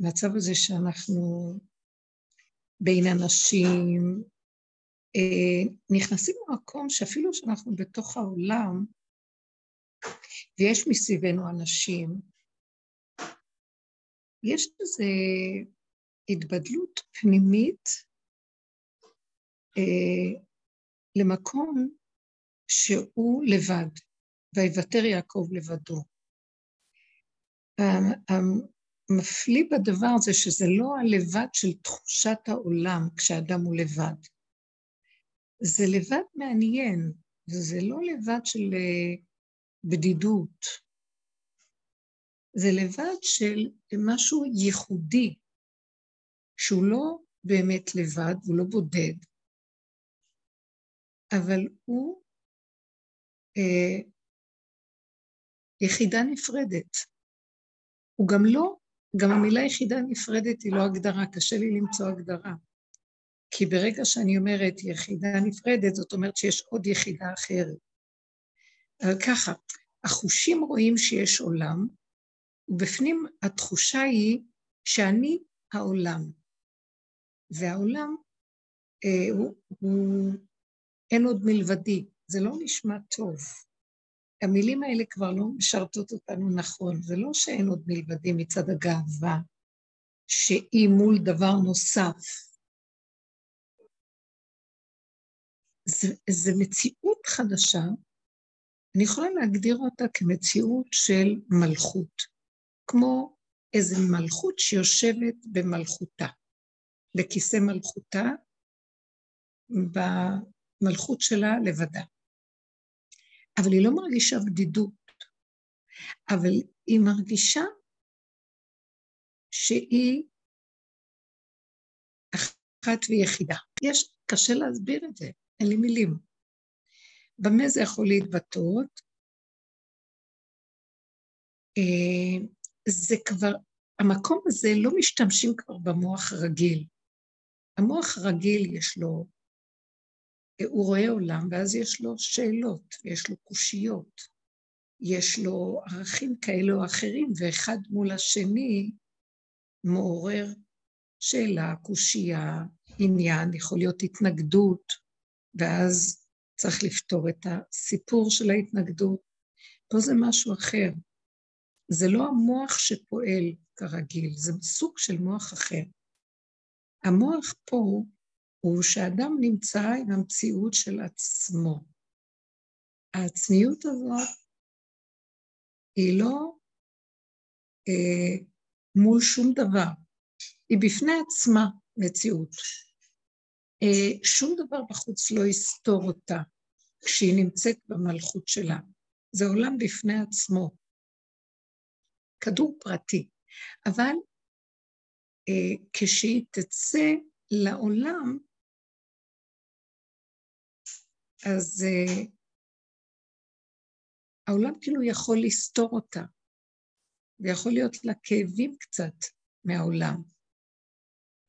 המצב הזה שאנחנו בין אנשים, אה, נכנסים למקום שאפילו שאנחנו בתוך העולם, ויש מסביבנו אנשים, יש איזו התבדלות פנימית אה, למקום שהוא לבד, ויוותר יעקב לבדו. המפליא בדבר זה שזה לא הלבד של תחושת העולם כשאדם הוא לבד. זה לבד מעניין, וזה לא לבד של אה, בדידות. זה לבד של משהו ייחודי, שהוא לא באמת לבד, הוא לא בודד, אבל הוא אה, יחידה נפרדת. הוא גם לא, גם המילה יחידה נפרדת היא לא הגדרה, קשה לי למצוא הגדרה. כי ברגע שאני אומרת יחידה נפרדת, זאת אומרת שיש עוד יחידה אחרת. אבל ככה, החושים רואים שיש עולם, ובפנים התחושה היא שאני העולם. והעולם, אה, הוא, הוא, אין עוד מלבדי, זה לא נשמע טוב. המילים האלה כבר לא משרתות אותנו נכון, זה לא שאין עוד מלבדי מצד הגאווה, שהיא מול דבר נוסף. זו מציאות חדשה, אני יכולה להגדיר אותה כמציאות של מלכות, כמו איזו מלכות שיושבת במלכותה, בכיסא מלכותה, במלכות שלה לבדה. אבל היא לא מרגישה בדידות, אבל היא מרגישה שהיא אחת ויחידה. יש, קשה להסביר את זה, אין לי מילים. במה זה יכול להתבטאות? אה, זה כבר, המקום הזה לא משתמשים כבר במוח הרגיל. המוח הרגיל יש לו הוא רואה עולם, ואז יש לו שאלות, ויש לו קושיות, יש לו ערכים כאלו או אחרים, ואחד מול השני מעורר שאלה, קושייה, עניין, יכול להיות התנגדות, ואז צריך לפתור את הסיפור של ההתנגדות. פה זה משהו אחר. זה לא המוח שפועל כרגיל, זה סוג של מוח אחר. המוח פה הוא שאדם נמצא עם המציאות של עצמו. העצמיות הזאת היא לא אה, מול שום דבר, היא בפני עצמה מציאות. אה, שום דבר בחוץ לא יסתור אותה כשהיא נמצאת במלכות שלה. זה עולם בפני עצמו, כדור פרטי. אבל אה, כשהיא תצא לעולם, אז uh, העולם כאילו יכול לסתור אותה, ויכול להיות לה כאבים קצת מהעולם.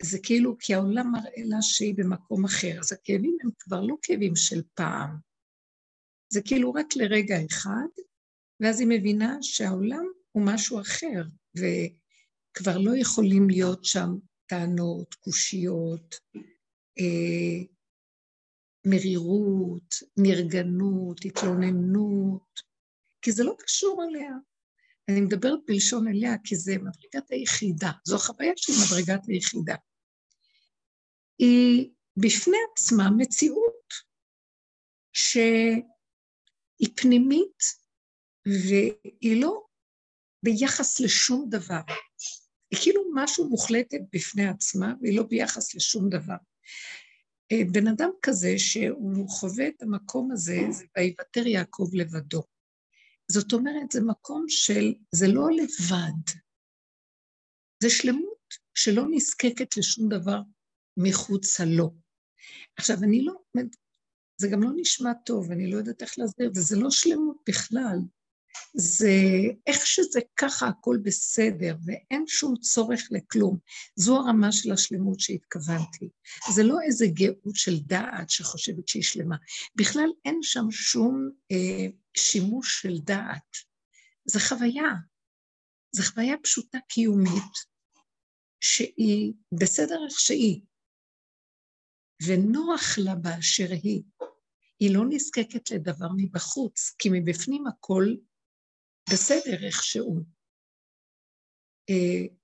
זה כאילו, כי העולם מראה לה שהיא במקום אחר, אז הכאבים הם כבר לא כאבים של פעם. זה כאילו רק לרגע אחד, ואז היא מבינה שהעולם הוא משהו אחר, וכבר לא יכולים להיות שם טענות, קושיות, אה, מרירות, נרגנות, התלוננות, כי זה לא קשור אליה. אני מדברת בלשון אליה כי זה מדרגת היחידה, זו חוויה של מדרגת היחידה. היא בפני עצמה מציאות שהיא פנימית והיא לא ביחס לשום דבר. היא כאילו משהו מוחלטת בפני עצמה והיא לא ביחס לשום דבר. אה, בן אדם כזה שהוא חווה את המקום הזה, זה ויוותר יעקב לבדו. זאת אומרת, זה מקום של, זה לא לבד, זה שלמות שלא נזקקת לשום דבר מחוצה לו. עכשיו, אני לא, זה גם לא נשמע טוב, אני לא יודעת איך להסביר, וזה לא שלמות בכלל. זה איך שזה ככה הכל בסדר ואין שום צורך לכלום. זו הרמה של השלמות שהתכוונתי. זה לא איזה גאות של דעת שחושבת שהיא שלמה. בכלל אין שם שום אה, שימוש של דעת. זה חוויה. זו חוויה פשוטה קיומית, שהיא בסדר איך שהיא, ונוח לה באשר היא. היא לא נזקקת לדבר מבחוץ, כי מבפנים הכל בסדר איכשהו. אה,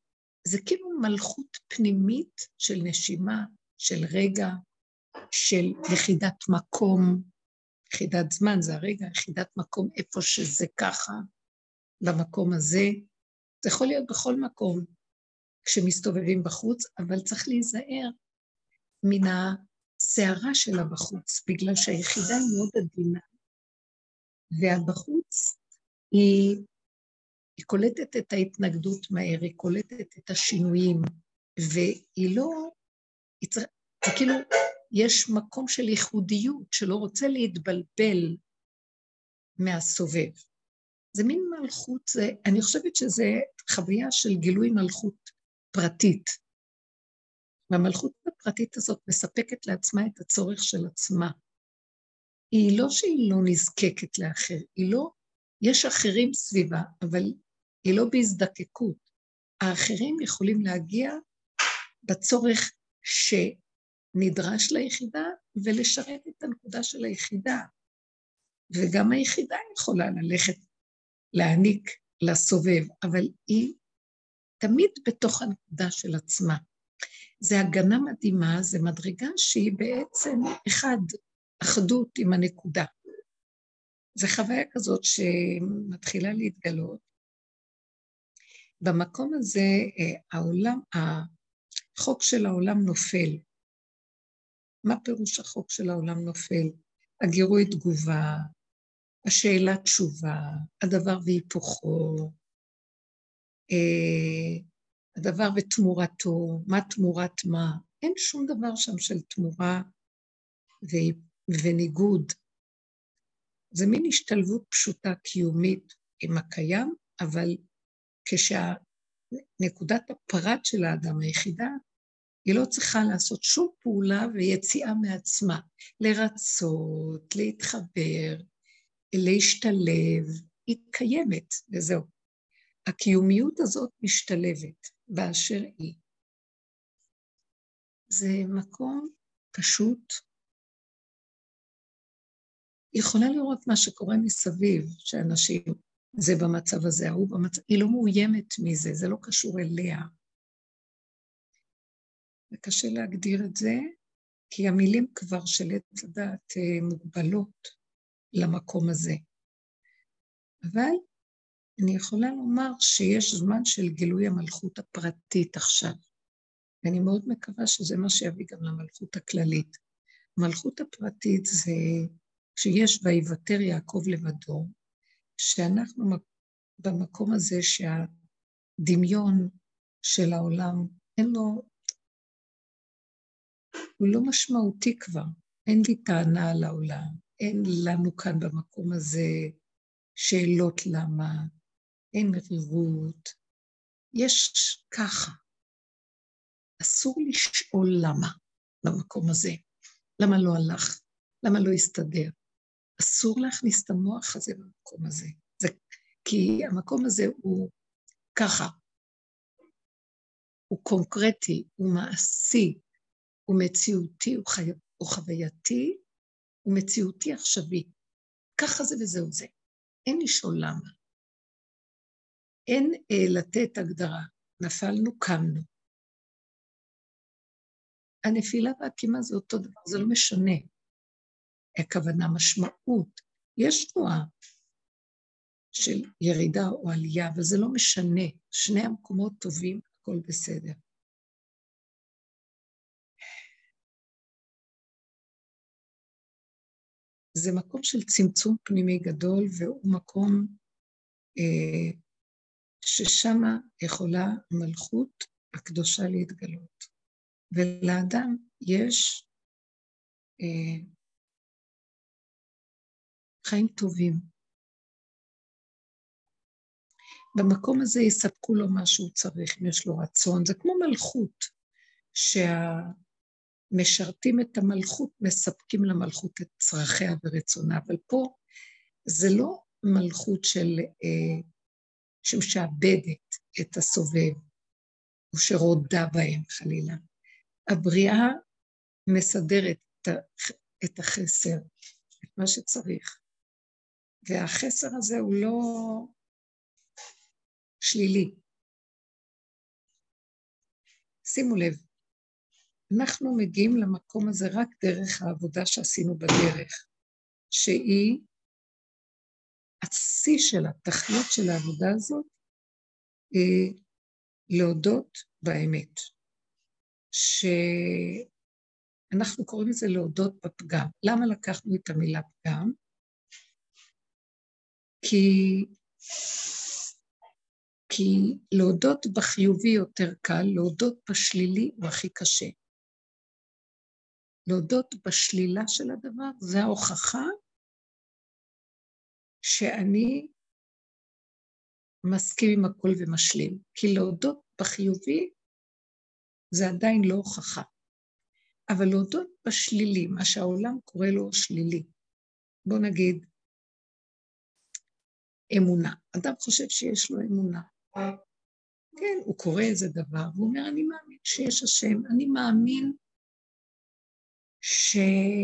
זה כאילו מלכות פנימית של נשימה, של רגע, של יחידת מקום, יחידת זמן זה הרגע, יחידת מקום איפה שזה ככה, במקום הזה. זה יכול להיות בכל מקום כשמסתובבים בחוץ, אבל צריך להיזהר מן הסערה שלה בחוץ, בגלל שהיחידה היא מאוד עדינה, והבחוץ היא, היא קולטת את ההתנגדות מהר, היא קולטת את השינויים, והיא לא, היא זה כאילו, יש מקום של ייחודיות שלא רוצה להתבלבל מהסובב. זה מין מלכות, זה, אני חושבת שזה חוויה של גילוי מלכות פרטית. והמלכות הפרטית הזאת מספקת לעצמה את הצורך של עצמה. היא לא שהיא לא נזקקת לאחר, היא לא, יש אחרים סביבה, אבל היא לא בהזדקקות. האחרים יכולים להגיע בצורך שנדרש ליחידה ולשרת את הנקודה של היחידה. וגם היחידה יכולה ללכת להעניק לסובב, אבל היא תמיד בתוך הנקודה של עצמה. זה הגנה מדהימה, זה מדרגה שהיא בעצם אחד, אחדות עם הנקודה. זו חוויה כזאת שמתחילה להתגלות. במקום הזה אה, העולם, החוק של העולם נופל. מה פירוש החוק של העולם נופל? הגירוי תגובה, השאלה תשובה, הדבר והיפוכו, אה, הדבר ותמורתו, מה תמורת מה, אין שום דבר שם של תמורה ו... וניגוד. זה מין השתלבות פשוטה קיומית עם הקיים, אבל כשנקודת הפרט של האדם היחידה, היא לא צריכה לעשות שום פעולה ויציאה מעצמה, לרצות, להתחבר, להשתלב, היא קיימת, וזהו. הקיומיות הזאת משתלבת באשר היא. זה מקום פשוט. יכולה לראות מה שקורה מסביב, שאנשים, זה במצב הזה, ההוא במצב, היא לא מאוימת מזה, זה לא קשור אליה. זה קשה להגדיר את זה, כי המילים כבר של עץ הדעת אה, מוגבלות למקום הזה. אבל אני יכולה לומר שיש זמן של גילוי המלכות הפרטית עכשיו, ואני מאוד מקווה שזה מה שיביא גם למלכות הכללית. המלכות הפרטית זה כשיש ויוותר יעקב לבדו, שאנחנו במקום הזה שהדמיון של העולם, אין לו, הוא לא משמעותי כבר, אין לי טענה על העולם, אין לנו כאן במקום הזה שאלות למה, אין מרירות, יש ככה. אסור לשאול למה במקום הזה. למה לא הלך? למה לא הסתדר? אסור להכניס את המוח הזה במקום הזה. זה, כי המקום הזה הוא ככה. הוא קונקרטי, הוא מעשי, הוא מציאותי, הוא, חי... הוא חווייתי, הוא מציאותי עכשווי. ככה זה וזהו זה. אין לשאול למה. אין אה, לתת הגדרה. נפלנו, קמנו. הנפילה והקימה זה אותו דבר, זה לא משנה. הכוונה משמעות. יש תנועה של ירידה או עלייה, אבל זה לא משנה. שני המקומות טובים, הכל בסדר. זה מקום של צמצום פנימי גדול, והוא מקום אה, ששם יכולה המלכות הקדושה להתגלות. ולאדם יש אה, חיים טובים. במקום הזה יספקו לו מה שהוא צריך, אם יש לו רצון. זה כמו מלכות, שהמשרתים את המלכות מספקים למלכות את צרכיה ורצונה, אבל פה זה לא מלכות של... אה, שמשעבדת את הסובב. או שרודה בהם חלילה. הבריאה מסדרת את החסר, את מה שצריך. והחסר הזה הוא לא שלילי. שימו לב, אנחנו מגיעים למקום הזה רק דרך העבודה שעשינו בדרך, שהיא השיא של התכלית של העבודה הזאת, היא להודות באמת. שאנחנו קוראים לזה להודות בפגם. למה לקחנו את המילה פגם? כי, כי להודות בחיובי יותר קל, להודות בשלילי הוא הכי קשה. להודות בשלילה של הדבר, זה ההוכחה שאני מסכים עם הכל ומשלים. כי להודות בחיובי זה עדיין לא הוכחה. אבל להודות בשלילי, מה שהעולם קורא לו שלילי. בוא נגיד, אמונה. אדם חושב שיש לו אמונה. כן, הוא קורא איזה דבר, והוא אומר, אני מאמין שיש השם, אני מאמין שאם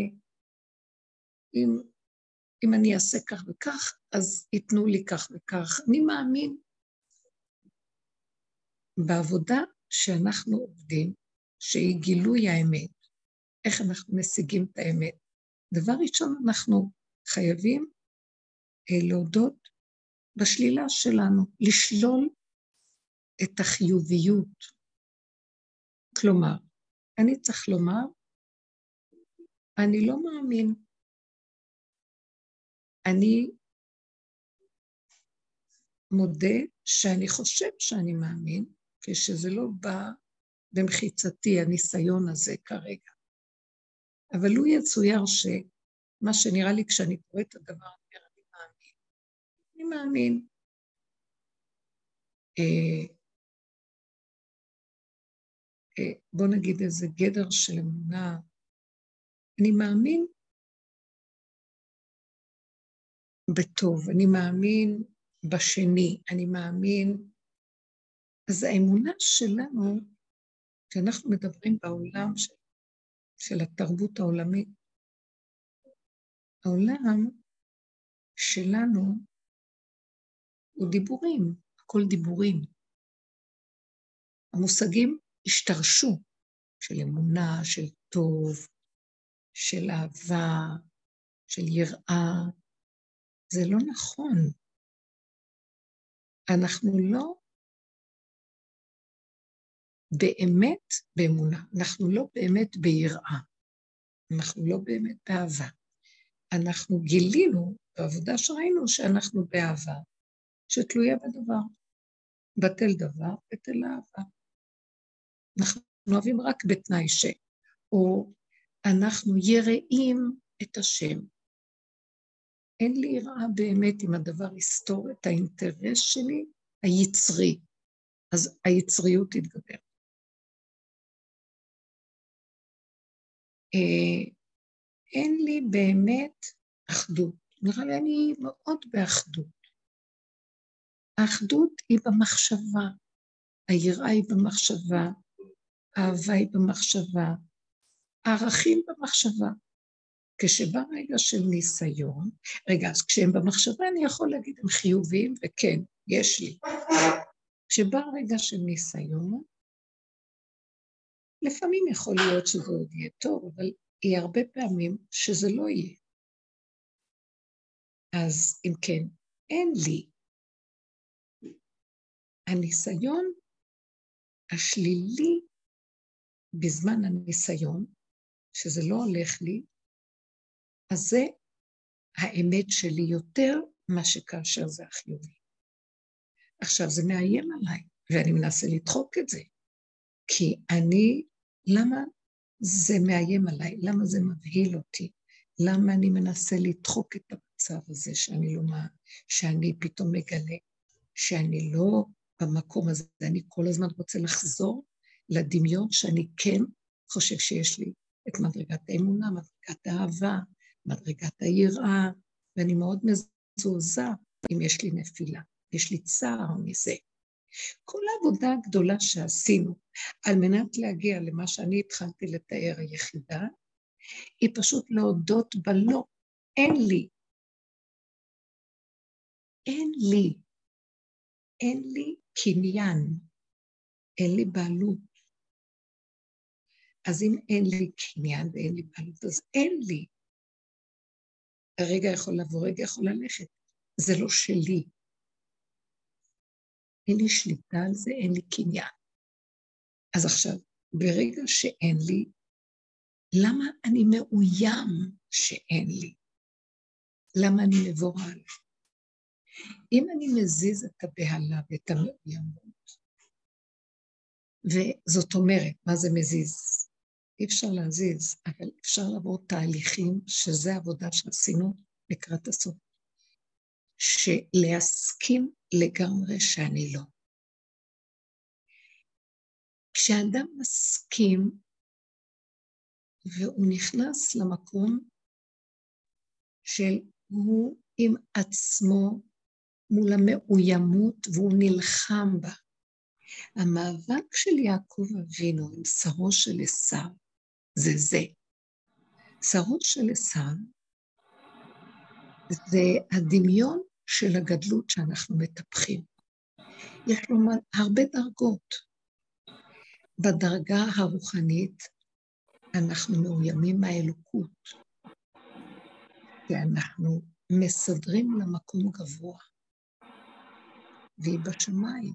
אם אני אעשה כך וכך, אז ייתנו לי כך וכך. אני מאמין. בעבודה שאנחנו עובדים, שהיא גילוי האמת, איך אנחנו משיגים את האמת. דבר ראשון, אנחנו חייבים אה, להודות בשלילה שלנו, לשלול את החיוביות. כלומר, אני צריך לומר, אני לא מאמין. אני מודה שאני חושב שאני מאמין, כשזה לא בא במחיצתי, הניסיון הזה כרגע. אבל לו יצויר שמה שנראה לי כשאני קורא את הדבר, אני אני מאמין. אני מאמין. אה, אה, בוא נגיד איזה גדר של אמונה. אני מאמין בטוב, אני מאמין בשני, אני מאמין אז האמונה שלנו, כשאנחנו מדברים בעולם של, של התרבות העולמית, העולם שלנו הוא דיבורים, הכל דיבורים. המושגים השתרשו של אמונה, של טוב, של אהבה, של יראה. זה לא נכון. אנחנו לא באמת באמונה, אנחנו לא באמת ביראה, אנחנו לא באמת באהבה. אנחנו גילינו בעבודה שראינו שאנחנו באהבה, שתלויה בדבר. בטל דבר, בטל אהבה. אנחנו אוהבים רק בתנאי ש... או אנחנו יראים את השם. אין לי יראה באמת אם הדבר יסתור את האינטרס שלי היצרי, אז היצריות תתגבר. אה, אין לי באמת אחדות. נראה לי אני מאוד באחדות. האחדות היא במחשבה, היראה היא במחשבה, האהבה היא במחשבה, הערכים במחשבה. כשבא רגע של ניסיון, רגע, אז כשהם במחשבה אני יכול להגיד הם חיוביים, וכן, יש לי. כשבא רגע של ניסיון, לפעמים יכול להיות שזה עוד יהיה טוב, אבל יהיה הרבה פעמים שזה לא יהיה. אז אם כן, אין לי. הניסיון השלילי בזמן הניסיון, שזה לא הולך לי, אז זה האמת שלי יותר מה שכאשר זה החיובי. עכשיו, זה מאיים עליי, ואני מנסה לדחוק את זה, כי אני למה זה מאיים עליי? למה זה מבהיל אותי? למה אני מנסה לדחוק את המצב הזה שאני לא מה... שאני פתאום מגלה שאני לא במקום הזה, אני כל הזמן רוצה לחזור לדמיון שאני כן חושב שיש לי את מדרגת האמונה, מדרגת האהבה, מדרגת היראה, ואני מאוד מזועזע אם יש לי נפילה, יש לי צער מזה. כל העבודה הגדולה שעשינו על מנת להגיע למה שאני התחלתי לתאר היחידה, היא פשוט להודות בלא. אין לי. אין לי. אין לי קניין. אין לי בעלות. אז אם אין לי קניין ואין לי בעלות, אז אין לי. הרגע יכול לבוא, רגע יכול ללכת. זה לא שלי. אין לי שליטה על זה, אין לי קניין. אז עכשיו, ברגע שאין לי, למה אני מאוים שאין לי? למה אני מבוהל? אם אני מזיז את הבהלה ואת המאוימות, וזאת אומרת, מה זה מזיז? אי אפשר להזיז, אבל אפשר לעבור תהליכים, שזה עבודה שעשינו לקראת הסוף. שלהסכים לגמרי שאני לא. כשאדם מסכים והוא נכנס למקום של הוא עם עצמו מול המאוימות והוא נלחם בה. המאבק של יעקב אבינו עם שרו של עשיו זה זה. שרו של עשיו זה הדמיון של הגדלות שאנחנו מטפחים. יש לו הרבה דרגות. בדרגה הרוחנית אנחנו מאוימים מהאלוקות, ואנחנו מסדרים למקום גבוה, והיא בשמיים,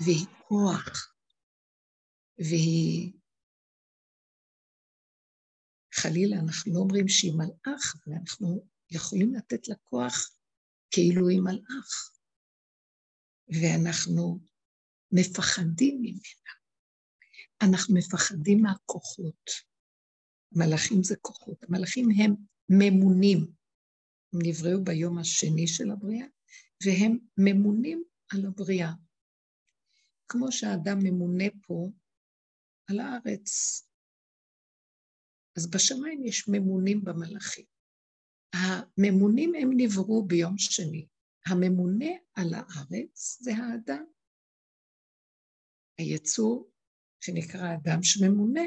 והיא כוח, והיא... חלילה, אנחנו לא אומרים שהיא מלאך, אבל אנחנו יכולים לתת לה כוח כאילו היא מלאך, ואנחנו מפחדים ממנה. אנחנו מפחדים מהכוחות. מלאכים זה כוחות. המלאכים הם ממונים. הם נבראו ביום השני של הבריאה, והם ממונים על הבריאה. כמו שהאדם ממונה פה על הארץ. אז בשמיים יש ממונים במלאכים. הממונים הם נבראו ביום שני. הממונה על הארץ זה האדם. היצור שנקרא אדם שממונה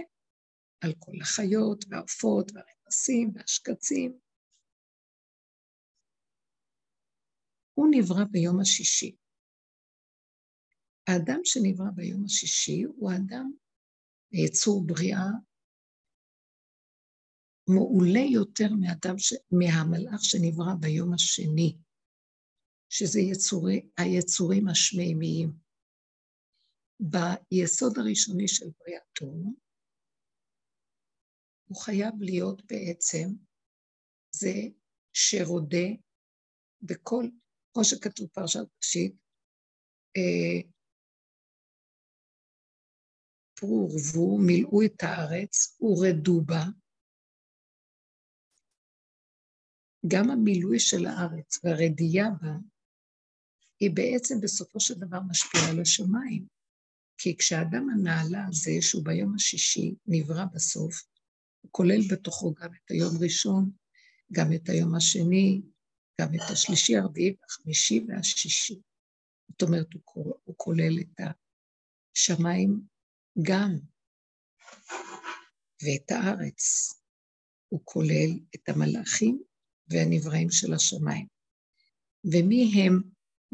על כל החיות והעופות והרמסים והשקצים. הוא נברא ביום השישי. האדם שנברא ביום השישי הוא אדם, יצור בריאה, מעולה יותר מאדם ש... מהמלאך שנברא ביום השני, שזה יצורי, היצורים השמימיים. ביסוד הראשוני של בריאתו, הוא חייב להיות בעצם זה שרודה בכל, כמו שכתוב פרשת ראשית, אה, פרו ורבו, מילאו את הארץ, ורדו בה, גם המילוי של הארץ והרדייה בה, היא בעצם בסופו של דבר משפיעה על השמיים. כי כשהאדם הנעלה הזה, שהוא ביום השישי, נברא בסוף, הוא כולל בתוכו גם את היום ראשון, גם את היום השני, גם את השלישי, הרביעי, החמישי והשישי. זאת אומרת, הוא כולל את השמיים גם, ואת הארץ. הוא כולל את המלאכים והנבראים של השמיים. ומי הם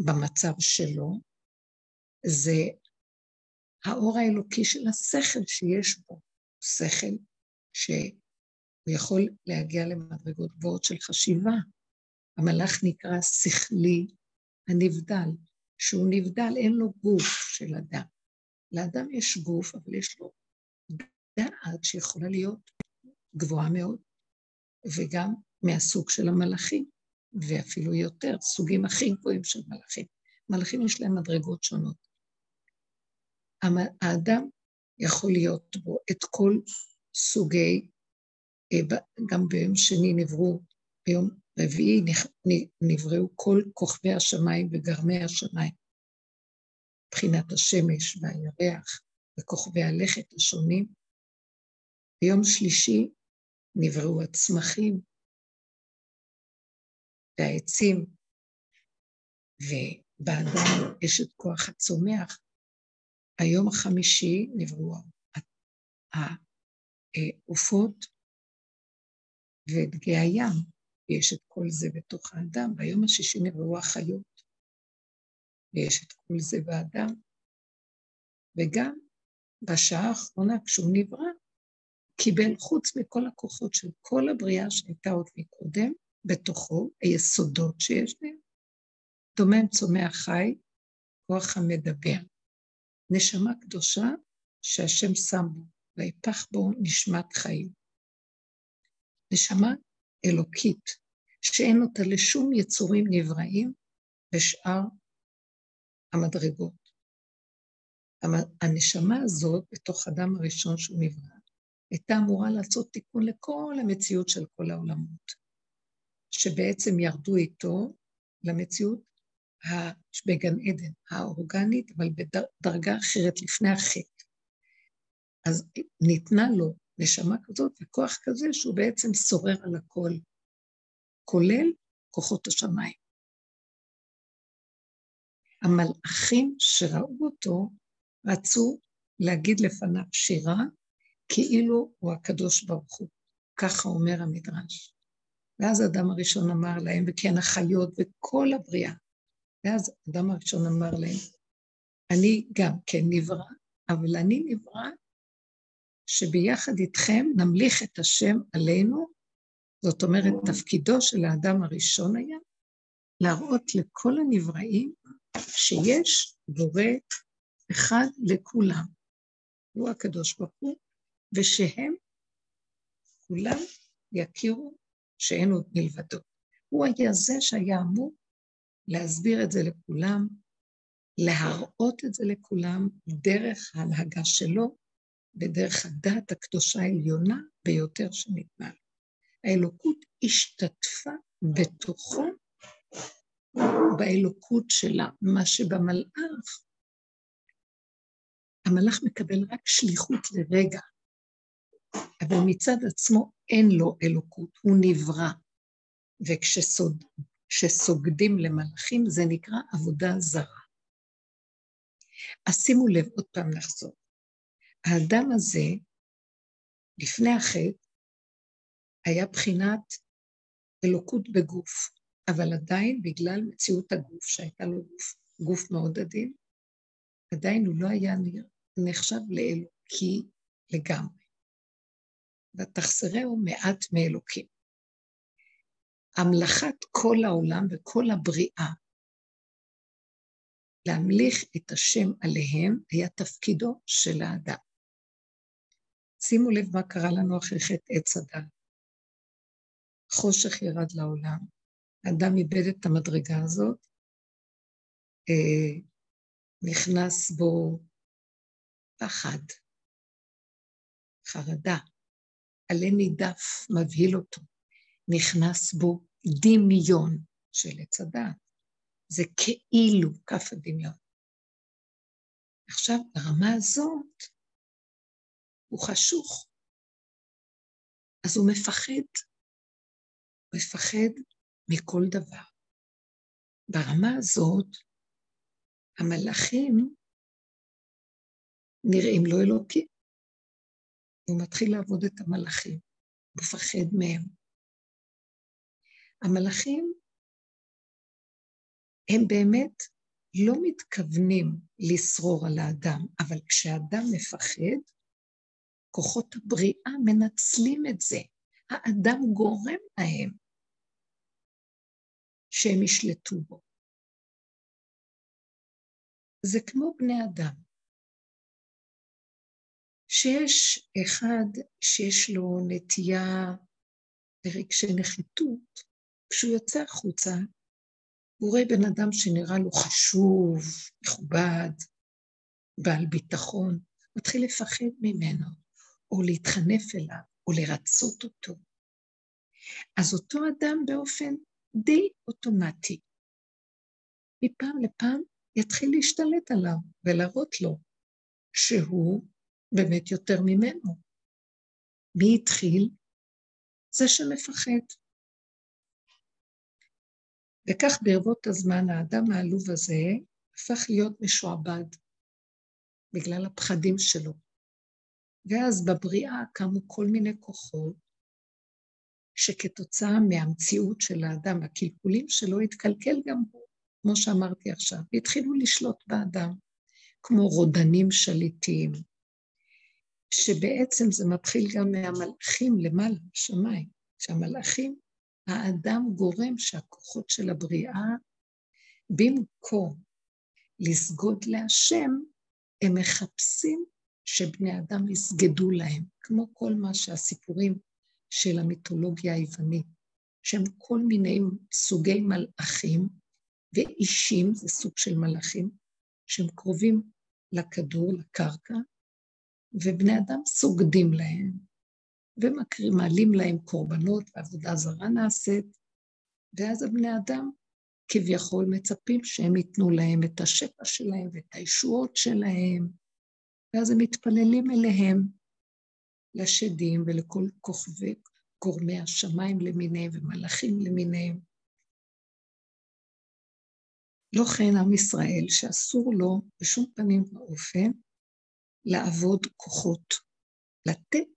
במצב שלו? זה האור האלוקי של השכל שיש בו, שכל שהוא יכול להגיע למדרגות גבוהות של חשיבה. המלאך נקרא שכלי הנבדל, שהוא נבדל, אין לו גוף של אדם. לאדם יש גוף, אבל יש לו דעת שיכולה להיות גבוהה מאוד, וגם מהסוג של המלאכים, ואפילו יותר, סוגים הכי גבוהים של מלאכים. מלאכים יש להם מדרגות שונות. האדם יכול להיות בו את כל סוגי, אה, גם ביום שני נבראו, ביום רביעי נבראו כל כוכבי השמיים וגרמי השמיים, מבחינת השמש והירח וכוכבי הלכת השונים. ביום שלישי נבראו הצמחים והעצים, באדם יש את כוח הצומח. היום החמישי נבראו העופות ודגי הים, יש את כל זה בתוך האדם. ביום השישי נבראו החיות, ויש את כל זה באדם. וגם בשעה האחרונה, כשהוא נברא, קיבל חוץ מכל הכוחות של כל הבריאה שהייתה עוד מקודם, בתוכו, היסודות שיש להם, דומם צומח חי, כוח המדבר. נשמה קדושה שהשם שם בו, ויפח בו נשמת חיים. נשמה אלוקית, שאין אותה לשום יצורים נבראים בשאר המדרגות. הנשמה הזאת, בתוך אדם הראשון שהוא נברא, הייתה אמורה לעשות תיקון לכל המציאות של כל העולמות, שבעצם ירדו איתו למציאות בגן עדן, האורגנית, אבל בדרגה אחרת לפני החטא. אז ניתנה לו נשמה כזאת וכוח כזה שהוא בעצם שורר על הכל, כולל כוחות השמיים. המלאכים שראו אותו רצו להגיד לפניו שירה, כאילו הוא הקדוש ברוך הוא. ככה אומר המדרש. ואז האדם הראשון אמר להם, וכן החיות וכל הבריאה. ואז האדם הראשון אמר להם, אני גם כן נברא, אבל אני נברא שביחד איתכם נמליך את השם עלינו, זאת אומרת, תפקידו של האדם הראשון היה להראות לכל הנבראים שיש בורא אחד לכולם, הוא הקדוש ברוך הוא, ושהם כולם יכירו שאין עוד מלבדו. הוא היה זה שהיה אמור להסביר את זה לכולם, להראות את זה לכולם דרך ההנהגה שלו, בדרך הדעת הקדושה העליונה ביותר שניתנה לו. האלוקות השתתפה בתוכו, באלוקות שלה, מה שבמלאך, המלאך מקבל רק שליחות לרגע, אבל מצד עצמו אין לו אלוקות, הוא נברא. וכשסוגדים למלאכים זה נקרא עבודה זרה. אז שימו לב, עוד פעם נחזור. האדם הזה, לפני החטא, היה בחינת אלוקות בגוף, אבל עדיין בגלל מציאות הגוף, שהייתה לו גוף, גוף מאוד עדין, עדיין הוא לא היה נחשב לאלוקי לגמרי. ותחסרהו מעט מאלוקים. המלאכת כל העולם וכל הבריאה, להמליך את השם עליהם, היה תפקידו של האדם. שימו לב מה קרה לנו אחרי חטא עץ הדת. חושך ירד לעולם, האדם איבד את המדרגה הזאת, אה, נכנס בו פחד, חרדה, עלה נידף, מבהיל אותו, נכנס בו דמיון של עץ הדעת. זה כאילו כף הדמיון. עכשיו, ברמה הזאת, הוא חשוך. אז הוא מפחד. הוא מפחד מכל דבר. ברמה הזאת, המלאכים נראים לו אלוקים. הוא מתחיל לעבוד את המלאכים, מפחד מהם. המלאכים הם באמת לא מתכוונים לשרור על האדם, אבל כשאדם מפחד, כוחות הבריאה מנצלים את זה. האדם גורם להם שהם ישלטו בו. זה כמו בני אדם. שיש אחד שיש לו נטייה לרגשי נחיתות, כשהוא יוצא החוצה, הוא רואה בן אדם שנראה לו חשוב, מכובד, בעל ביטחון, מתחיל לפחד ממנו, או להתחנף אליו, או לרצות אותו. אז אותו אדם באופן די אוטומטי, מפעם לפעם יתחיל להשתלט עליו ולהראות לו שהוא באמת יותר ממנו. מי התחיל? זה שמפחד. וכך ברבות הזמן האדם העלוב הזה הפך להיות משועבד בגלל הפחדים שלו. ואז בבריאה קמו כל מיני כוחות שכתוצאה מהמציאות של האדם, הקלקולים שלו, התקלקל גם הוא, כמו שאמרתי עכשיו, והתחילו לשלוט באדם, כמו רודנים שליטים, שבעצם זה מתחיל גם מהמלאכים למעלה, בשמיים, שהמלאכים, האדם גורם שהכוחות של הבריאה, במקום לסגוד להשם, הם מחפשים שבני אדם יסגדו להם, כמו כל מה שהסיפורים של המיתולוגיה היוונית, שהם כל מיני סוגי מלאכים ואישים, זה סוג של מלאכים, שהם קרובים לכדור, לקרקע, ובני אדם סוגדים להם, ומעלים להם קורבנות, ועבודה זרה נעשית, ואז הבני אדם כביכול מצפים שהם ייתנו להם את השפע שלהם ואת הישועות שלהם, ואז הם מתפללים אליהם, לשדים ולכל כוכבי, גורמי השמיים למיניהם ומלאכים למיניהם. לא כן עם ישראל, שאסור לו בשום פנים ואופן לעבוד כוחות, לתת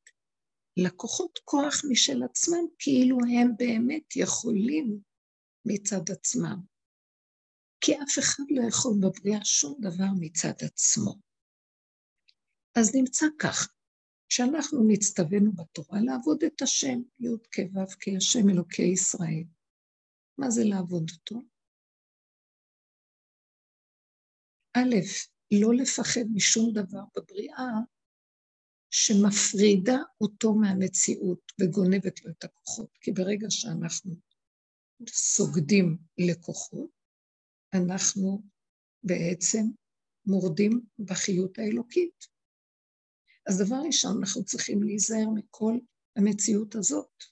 לקוחות כוח משל עצמם, כאילו הם באמת יכולים מצד עצמם. כי אף אחד לא יכול בבריאה שום דבר מצד עצמו. אז נמצא כך, שאנחנו נצטווינו בתורה לעבוד את השם, י' כ' ו' כ', השם אלוקי ישראל. מה זה לעבוד אותו? א', לא לפחד משום דבר בבריאה שמפרידה אותו מהמציאות וגונבת לו את הכוחות. כי ברגע שאנחנו סוגדים לכוחות, אנחנו בעצם מורדים בחיות האלוקית. אז דבר ראשון, אנחנו צריכים להיזהר מכל המציאות הזאת.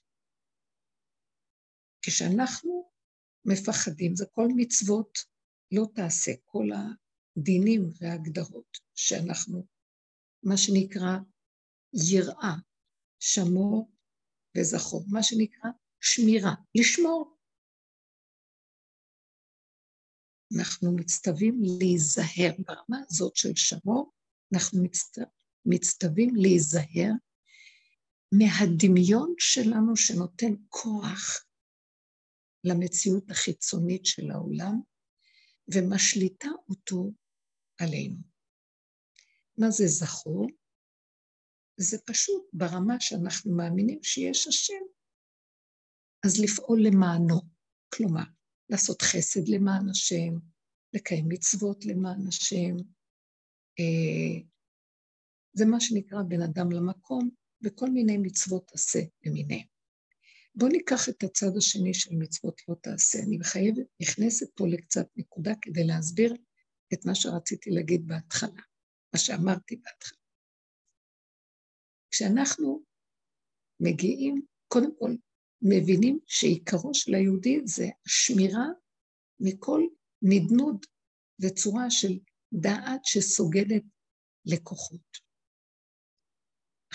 כשאנחנו מפחדים, זה כל מצוות לא תעשה, כל הדינים וההגדרות שאנחנו, מה שנקרא יראה, שמור וזכור, מה שנקרא שמירה, לשמור. אנחנו מצטווים להיזהר ברמה הזאת של שמור, אנחנו מצטווים להיזהר מהדמיון שלנו שנותן כוח למציאות החיצונית של העולם ומשליטה אותו עלינו. מה זה זכור? זה פשוט ברמה שאנחנו מאמינים שיש השם, אז לפעול למענו. כלומר, לעשות חסד למען השם, לקיים מצוות למען השם, אה, זה מה שנקרא בין אדם למקום, וכל מיני מצוות עשה למיניהם. בואו ניקח את הצד השני של מצוות לא תעשה. אני מחייבת, נכנסת פה לקצת נקודה כדי להסביר את מה שרציתי להגיד בהתחלה, מה שאמרתי בהתחלה. כשאנחנו מגיעים, קודם כל, מבינים שעיקרו של היהודי זה השמירה מכל נדנוד וצורה של דעת שסוגדת לכוחות.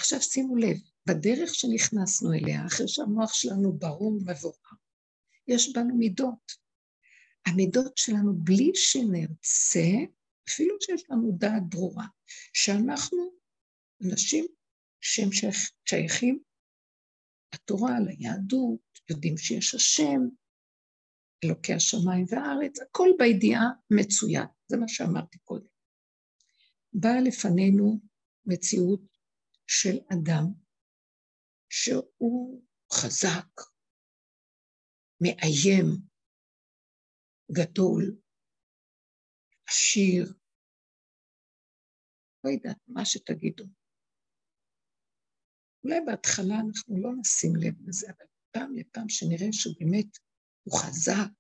עכשיו שימו לב, בדרך שנכנסנו אליה, אחרי שהמוח שלנו ברור ומבורר, יש בנו מידות. המידות שלנו, בלי שנרצה, אפילו שיש לנו דעת ברורה, שאנחנו אנשים שהם שייכים לתורה, ליהדות, יודעים שיש השם, אלוקי השמיים והארץ, הכל בידיעה מצוין, זה מה שאמרתי קודם. באה לפנינו מציאות של אדם שהוא חזק, מאיים, גדול, עשיר, לא יודעת, מה שתגידו. אולי בהתחלה אנחנו לא נשים לב לזה, אבל פעם לפעם שנראה שהוא באמת, הוא חזק,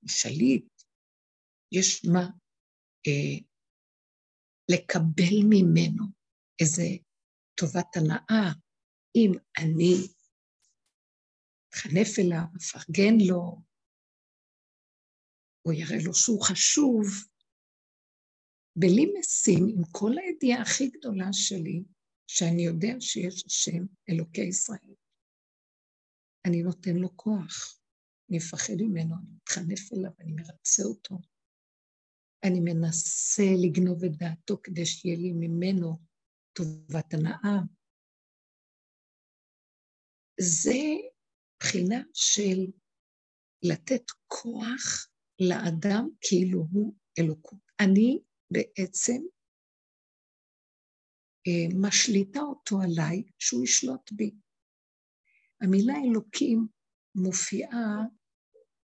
הוא שליט, יש מה אה, לקבל ממנו איזה טובת הנאה, אם אני אתחנף אליו, אפרגן לו, או יראה לו שהוא חשוב, בלי משים, עם כל הידיעה הכי גדולה שלי, שאני יודע שיש השם, אלוקי ישראל, אני נותן לו כוח. אני מפחד ממנו, אני מתחנף אליו, אני מרצה אותו. אני מנסה לגנוב את דעתו כדי שיהיה לי ממנו טובת הנאה. זה בחינה של לתת כוח לאדם כאילו הוא אלוקות. אני בעצם אה, משליטה אותו עליי שהוא ישלוט בי. המילה אלוקים מופיעה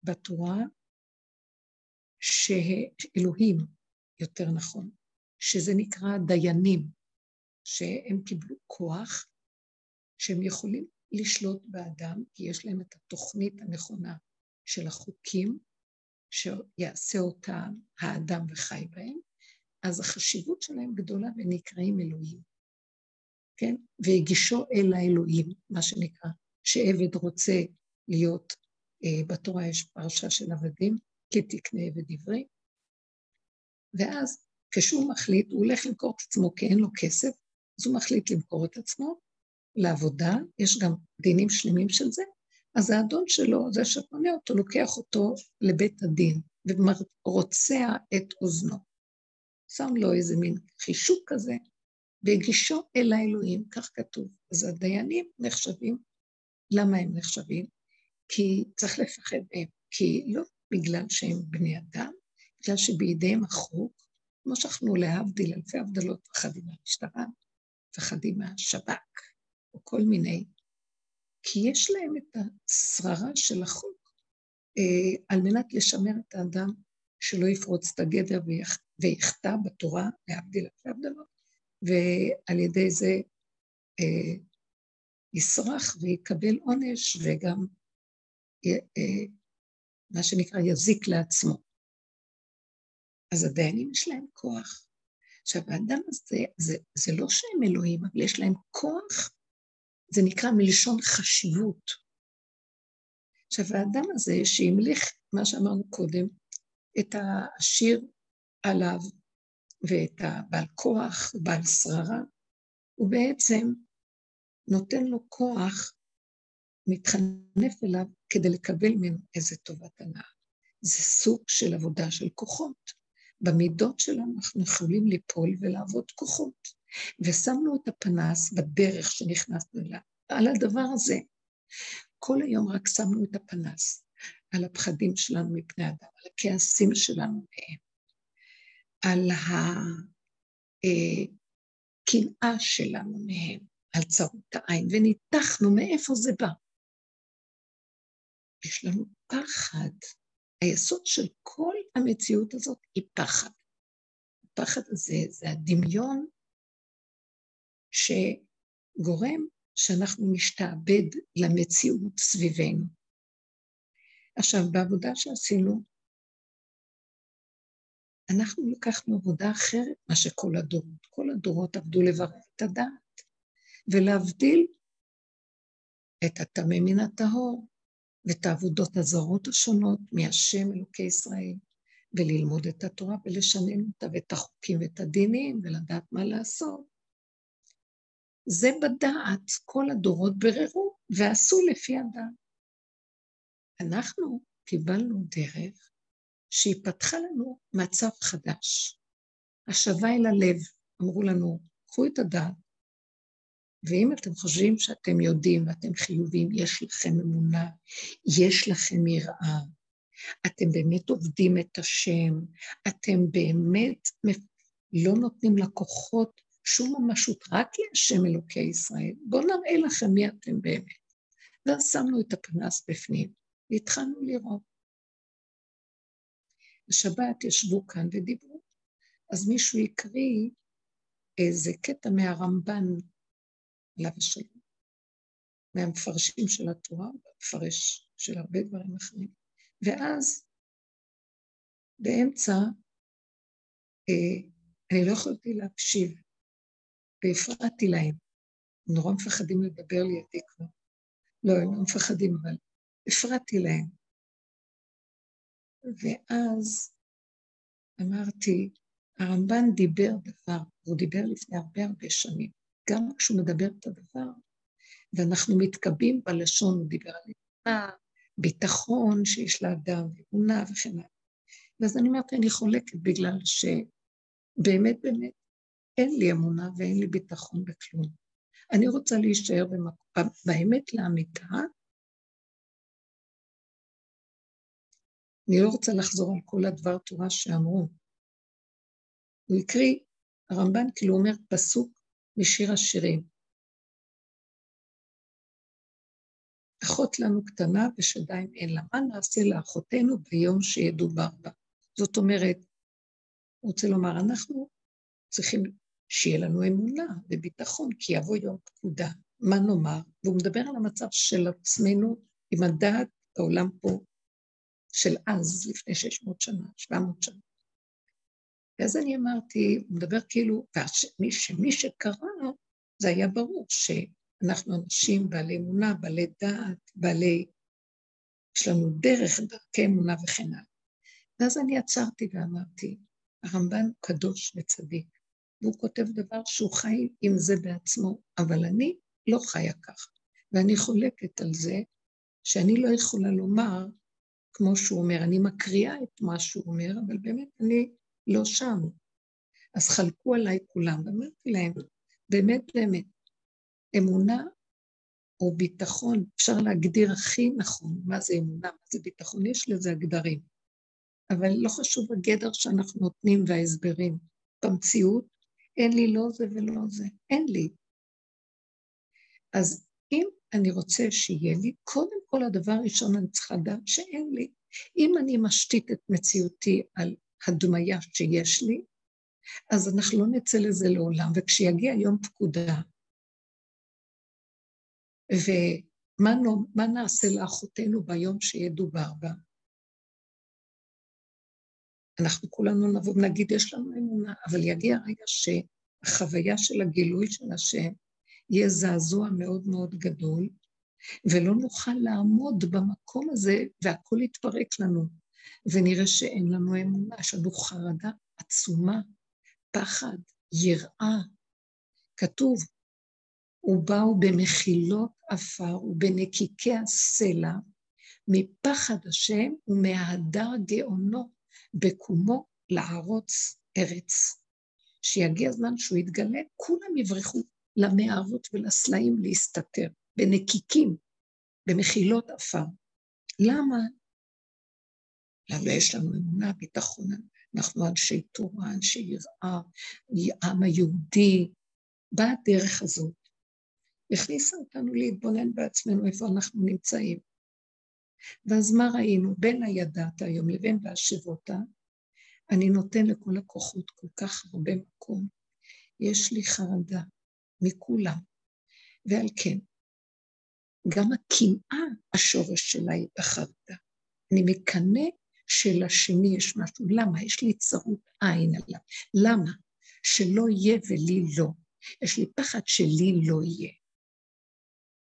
בתורה שאלוהים, יותר נכון, שזה נקרא דיינים, שהם קיבלו כוח שהם יכולים לשלוט באדם, כי יש להם את התוכנית הנכונה של החוקים, שיעשה אותם האדם וחי בהם, אז החשיבות שלהם גדולה ונקראים אלוהים, כן? והגישו אל האלוהים, מה שנקרא, שעבד רוצה להיות, אה, בתורה יש פרשה של עבדים, כי תקנה עבד עברי, ואז כשהוא מחליט, הוא הולך למכור את עצמו כי אין לו כסף, אז הוא מחליט למכור את עצמו לעבודה, יש גם דינים שלמים של זה, אז האדון שלו, זה שקונה אותו, לוקח אותו לבית הדין ורוצע את אוזנו. שם לו איזה מין חישוק כזה, והגישו אל האלוהים, כך כתוב. אז הדיינים נחשבים, למה הם נחשבים? כי צריך לפחד מהם, כי לא בגלל שהם בני אדם, בגלל שבידיהם החוק, כמו שאנחנו להבדיל אלפי הבדלות, מפחדים מהמשטרה, מפחדים מהשב"כ, או כל מיני, כי יש להם את השררה של החוק, אה, על מנת לשמר את האדם שלא יפרוץ את הגדר ויחטא בתורה, להבדיל אלפי הבדלות, ועל ידי זה אה, יסרח ויקבל עונש וגם אה, מה שנקרא יזיק לעצמו. אז הדיינים יש להם כוח. עכשיו, האדם הזה, זה, זה לא שהם אלוהים, אבל יש להם כוח, זה נקרא מלשון חשיבות. עכשיו, האדם הזה שהמליך, מה שאמרנו קודם, את העשיר עליו ואת הבעל כוח, בעל שררה, הוא בעצם נותן לו כוח, מתחנף אליו כדי לקבל ממנו איזה טובת הנאה. זה סוג של עבודה של כוחות. במידות שלנו אנחנו יכולים ליפול ולעבוד כוחות. ושמנו את הפנס בדרך שנכנסנו אליו, על הדבר הזה. כל היום רק שמנו את הפנס על הפחדים שלנו מפני אדם, על הכעסים שלנו מהם, על הקנאה שלנו מהם, על צרות העין, וניתחנו מאיפה זה בא. יש לנו פחד. היסוד של כל המציאות הזאת היא פחד. הפחד הזה זה הדמיון שגורם שאנחנו נשתעבד למציאות סביבנו. עכשיו, בעבודה שעשינו, אנחנו לקחנו עבודה אחרת מה שכל הדורות. כל הדורות עבדו לברר את הדעת ולהבדיל את הטמא מן הטהור, ואת העבודות הזרות השונות מהשם אלוקי ישראל, וללמוד את התורה ולשנן אותה, ואת החוקים ואת הדינים, ולדעת מה לעשות. זה בדעת, כל הדורות בררו ועשו לפי הדעת. אנחנו קיבלנו דרך שהיא פתחה לנו מצב חדש. השבה אל הלב, אמרו לנו, קחו את הדעת, ואם אתם חושבים שאתם יודעים ואתם חיובים, יש לכם אמונה, יש לכם יראה, אתם באמת עובדים את השם, אתם באמת לא נותנים לכוחות שום ממשות, רק להשם אלוקי ישראל. בואו נראה לכם מי אתם באמת. ואז שמנו את הפנס בפנים, והתחלנו לראות. בשבת ישבו כאן ודיברו, אז מישהו יקריא איזה קטע מהרמב"ן עליו השלום, מהמפרשים של התורה, מפרש של הרבה דברים אחרים. ואז באמצע, אה, אני לא יכולתי להקשיב, והפרעתי להם. הם נורא מפחדים לדבר לידי כבר. לא, הם לא מפחדים, אבל הפרעתי להם. ואז אמרתי, הרמב"ן דיבר דבר, הוא דיבר לפני הרבה הרבה שנים. גם כשהוא מדבר את הדבר, ואנחנו מתקבים בלשון, הוא דיבר על אמונה, ביטחון שיש לאדם, אמונה וכן הלאה. ואז אני אומרת, אני חולקת בגלל שבאמת באמת אין לי אמונה ואין לי ביטחון בכלום. אני רוצה להישאר במקום, באמת לאמיתה. אני לא רוצה לחזור על כל הדבר תורה שאמרו. הוא הקריא, הרמב"ן כאילו אומר פסוק משיר השירים. אחות לנו קטנה ושדיים אין לה. מה נעשה לאחותינו ביום שידובר בה? זאת אומרת, הוא רוצה לומר, אנחנו צריכים שיהיה לנו אמונה וביטחון, כי יבוא יום פקודה. מה נאמר? והוא מדבר על המצב של עצמנו עם הדעת בעולם פה של אז, לפני 600 שנה, 700 שנה. ואז אני אמרתי, הוא מדבר כאילו, ומי, שמי שקרא, זה היה ברור שאנחנו אנשים בעלי אמונה, בעלי דעת, בעלי... יש לנו דרך, דרכי אמונה וכן הלאה. ואז אני עצרתי ואמרתי, הרמב"ן קדוש וצדיק, והוא כותב דבר שהוא חי עם זה בעצמו, אבל אני לא חיה כך. ואני חולקת על זה שאני לא יכולה לומר, כמו שהוא אומר, אני מקריאה את מה שהוא אומר, אבל באמת אני לא שם. אז חלקו עליי כולם, ואמרתי להם, באמת באמת, אמונה או ביטחון, אפשר להגדיר הכי נכון מה זה אמונה, מה זה ביטחון, יש לזה הגדרים. אבל לא חשוב הגדר שאנחנו נותנים וההסברים. במציאות אין לי לא זה ולא זה, אין לי. אז אם אני רוצה שיהיה לי, קודם כל הדבר הראשון אני צריכה לדעת שאין לי. אם אני משתית את מציאותי על הדמיה שיש לי, אז אנחנו לא נצא לזה לעולם, וכשיגיע יום פקודה, ומה נעשה לאחותינו ביום שידובר בה? אנחנו כולנו נבוא ונגיד, יש לנו אמונה, אבל יגיע רגע שהחוויה של הגילוי של השם יהיה זעזוע מאוד מאוד גדול, ולא נוכל לעמוד במקום הזה, והכול יתפרק לנו, ונראה שאין לנו אמונה, יש לנו חרדה עצומה, פחד, יראה. כתוב, ובאו במחילות עפר ובנקיקי הסלע, מפחד השם ומהדר גאונו. בקומו לערוץ ארץ. שיגיע הזמן שהוא יתגלה, כולם יברחו למערות ולסלעים להסתתר, בנקיקים, במחילות עפר. למה? למה יש לנו אמונה, ביטחון, אנחנו אנשי תורה, אנשי יראה, העם היהודי. באה הדרך הזאת, הכניסה אותנו להתבונן בעצמנו איפה אנחנו נמצאים. ואז מה ראינו? בין הידעת היום לבין והשבותה, אני נותן לכל הכוחות כל כך הרבה מקום. יש לי חרדה מכולם, ועל כן, גם הקנאה, השורש שלה היא בחרדה. אני מקנא שלשני יש משהו. למה? יש לי צרות עין עליו. למה? שלא יהיה ולי לא. יש לי פחד שלי לא יהיה.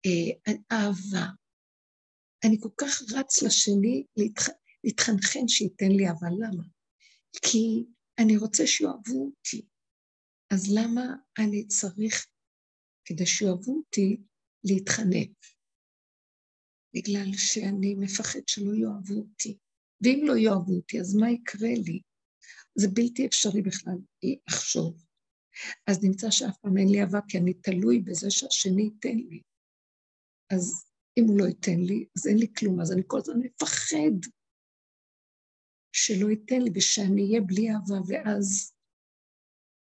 אה, אהבה, אני כל כך רץ לשני להתח... להתחנחן שייתן לי, אבל למה? כי אני רוצה שיאהבו אותי. אז למה אני צריך, כדי שיאהבו אותי, להתחנף? בגלל שאני מפחד שלא יאהבו אותי. ואם לא יאהבו אותי, אז מה יקרה לי? זה בלתי אפשרי בכלל לחשוב. אז נמצא שאף פעם אין לי אהבה, כי אני תלוי בזה שהשני ייתן לי. אז אם הוא לא ייתן לי, אז אין לי כלום, אז אני כל הזמן מפחד שלא ייתן לי ושאני אהיה בלי אהבה, ואז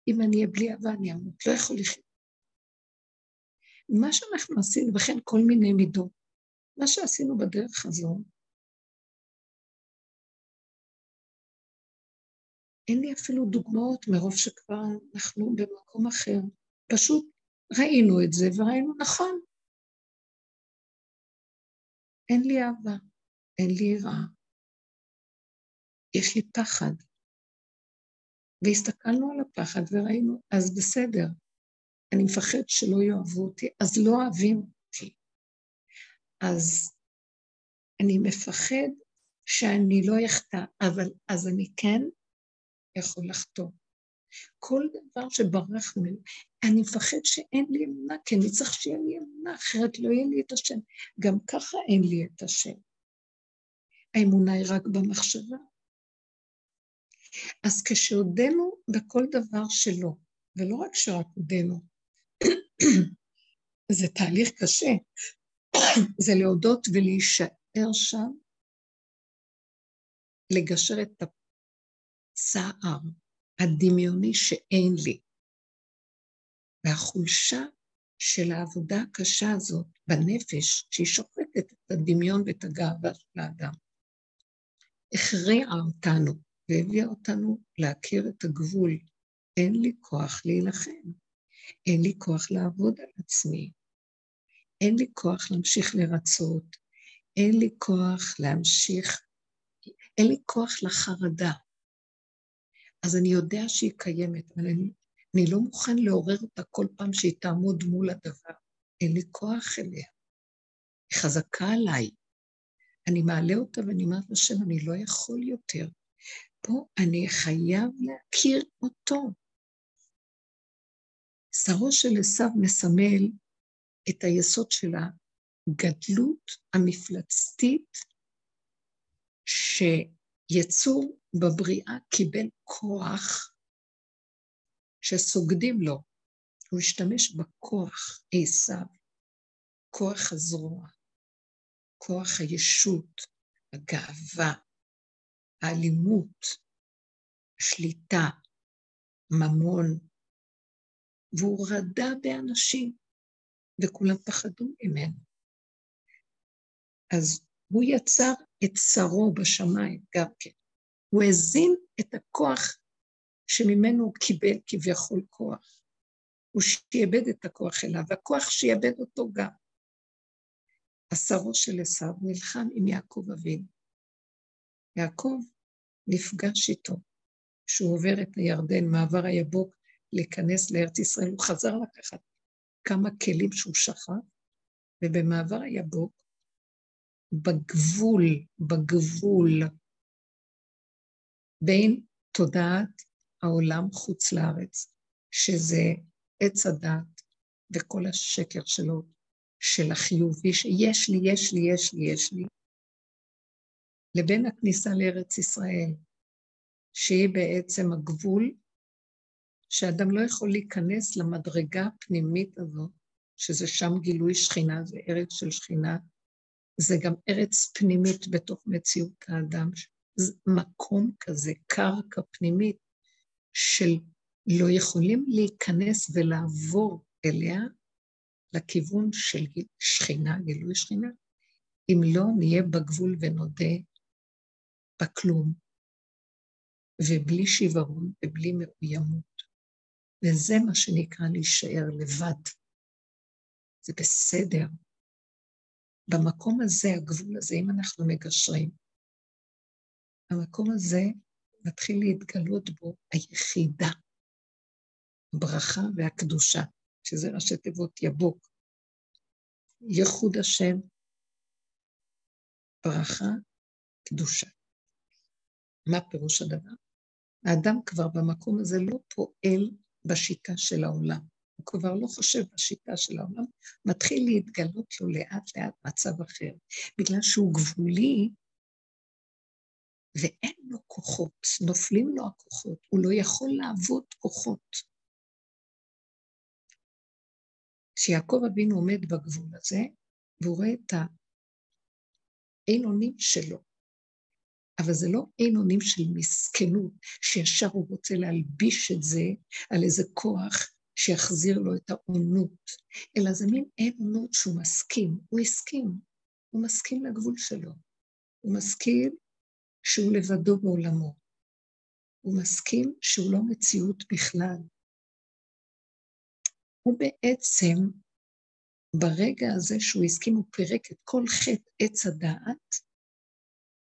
אם אני אהיה בלי אהבה אני אמות, לא יכול לחיות. מה שאנחנו עשינו, וכן כל מיני מידות, מה שעשינו בדרך הזו, אין לי אפילו דוגמאות מרוב שכבר אנחנו במקום אחר. פשוט ראינו את זה וראינו, נכון, אין לי אהבה, אין לי יראה, יש לי פחד. והסתכלנו על הפחד וראינו, אז בסדר, אני מפחד שלא יאהבו אותי, אז לא אוהבים אותי. אז אני מפחד שאני לא אחטא, אבל אז אני כן יכול לחטוא. כל דבר שברח ממנו, אני מפחד שאין לי אמונה, כי אני צריך שיהיה לי אמונה, אחרת לא יהיה לי את השם. גם ככה אין לי את השם. האמונה היא רק במחשבה. אז כשהודינו בכל דבר שלא, ולא רק שרק הודינו, זה תהליך קשה, זה להודות ולהישאר שם, לגשר את הצער הדמיוני שאין לי. והחולשה של העבודה הקשה הזאת בנפש, שהיא שוחקת את הדמיון ואת הגאווה של האדם, הכריעה אותנו והביאה אותנו להכיר את הגבול. אין לי כוח להילחם, אין לי כוח לעבוד על עצמי, אין לי כוח להמשיך לרצות, אין לי כוח להמשיך, אין לי כוח לחרדה. אז אני יודע שהיא קיימת, אבל אני, אני לא מוכן לעורר אותה כל פעם שהיא תעמוד מול הדבר. אין לי כוח אליה. היא חזקה עליי. אני מעלה אותה ואני אומרת לשם, אני לא יכול יותר. פה אני חייב להכיר אותו. שרו של עשיו מסמל את היסוד של הגדלות המפלצתית שיצור בבריאה קיבל כוח שסוגדים לו. הוא השתמש בכוח עשיו, כוח הזרוע, כוח הישות, הגאווה, האלימות, השליטה, ממון, והוא רדה באנשים, וכולם פחדו ממנו. אז הוא יצר את שרו בשמיים גם כן. הוא הזין את הכוח שממנו הוא קיבל כביכול כוח. הוא שיעבד את הכוח אליו, והכוח שיעבד אותו גם. השרו של עשיו נלחם עם יעקב אבינו. יעקב נפגש איתו. כשהוא עובר את הירדן, מעבר היבוק, להיכנס לארץ ישראל, הוא חזר לקחת כמה כלים שהוא שכב, ובמעבר היבוק, בגבול, בגבול בין תודעת העולם חוץ לארץ, שזה עץ הדת וכל השקר שלו, של החיובי, שיש לי, יש לי, יש לי, יש לי, לבין הכניסה לארץ ישראל, שהיא בעצם הגבול שאדם לא יכול להיכנס למדרגה הפנימית הזאת, שזה שם גילוי שכינה, זה ארץ של שכינה, זה גם ארץ פנימית בתוך מציאות האדם, מקום כזה, קרקע פנימית, של לא יכולים להיכנס ולעבור אליה לכיוון של שכינה, גילוי שכינה, אם לא נהיה בגבול ונודה בכלום, ובלי שיוורון ובלי מאוימות. וזה מה שנקרא להישאר לבד. זה בסדר. במקום הזה, הגבול הזה, אם אנחנו מגשרים, המקום הזה מתחיל להתגלות בו היחידה, הברכה והקדושה, שזה ראשי תיבות יבוק. ייחוד השם, ברכה, קדושה. מה פירוש הדבר? האדם כבר במקום הזה לא פועל בשיטה של העולם. הוא כבר לא חושב בשיטה של העולם, מתחיל להתגלות לו לאט לאט מצב אחר. בגלל שהוא גבולי ואין לו כוחות, נופלים לו הכוחות, הוא לא יכול לעבוד כוחות. כשיעקב אבינו עומד בגבול הזה, והוא רואה את האין אונים שלו, אבל זה לא אין אונים של מסכנות, שישר הוא רוצה להלביש את זה על איזה כוח שיחזיר לו את האונות, אלא זה מין אונות שהוא מסכים, הוא הסכים, הוא מסכים לגבול שלו, הוא מסכים שהוא לבדו בעולמו, הוא מסכים שהוא לא מציאות בכלל. הוא בעצם, ברגע הזה שהוא הסכים, הוא פירק את כל חטא עץ הדעת,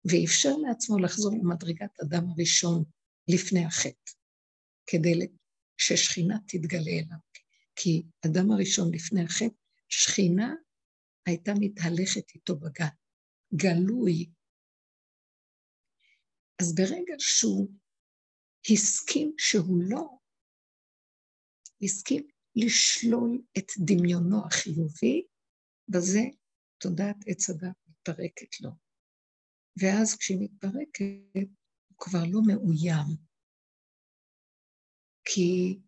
ואפשר לעצמו לחזור למדרגת אדם הראשון לפני החטא, כדי ששכינה תתגלה אליו. כי אדם הראשון לפני החטא, שכינה הייתה מתהלכת איתו בגן, גלוי. אז ברגע שהוא הסכים שהוא לא, הסכים לשלול את דמיונו החיובי, בזה תודעת עץ הדת מתפרקת לו. ואז כשהיא מתפרקת, הוא כבר לא מאוים. כי,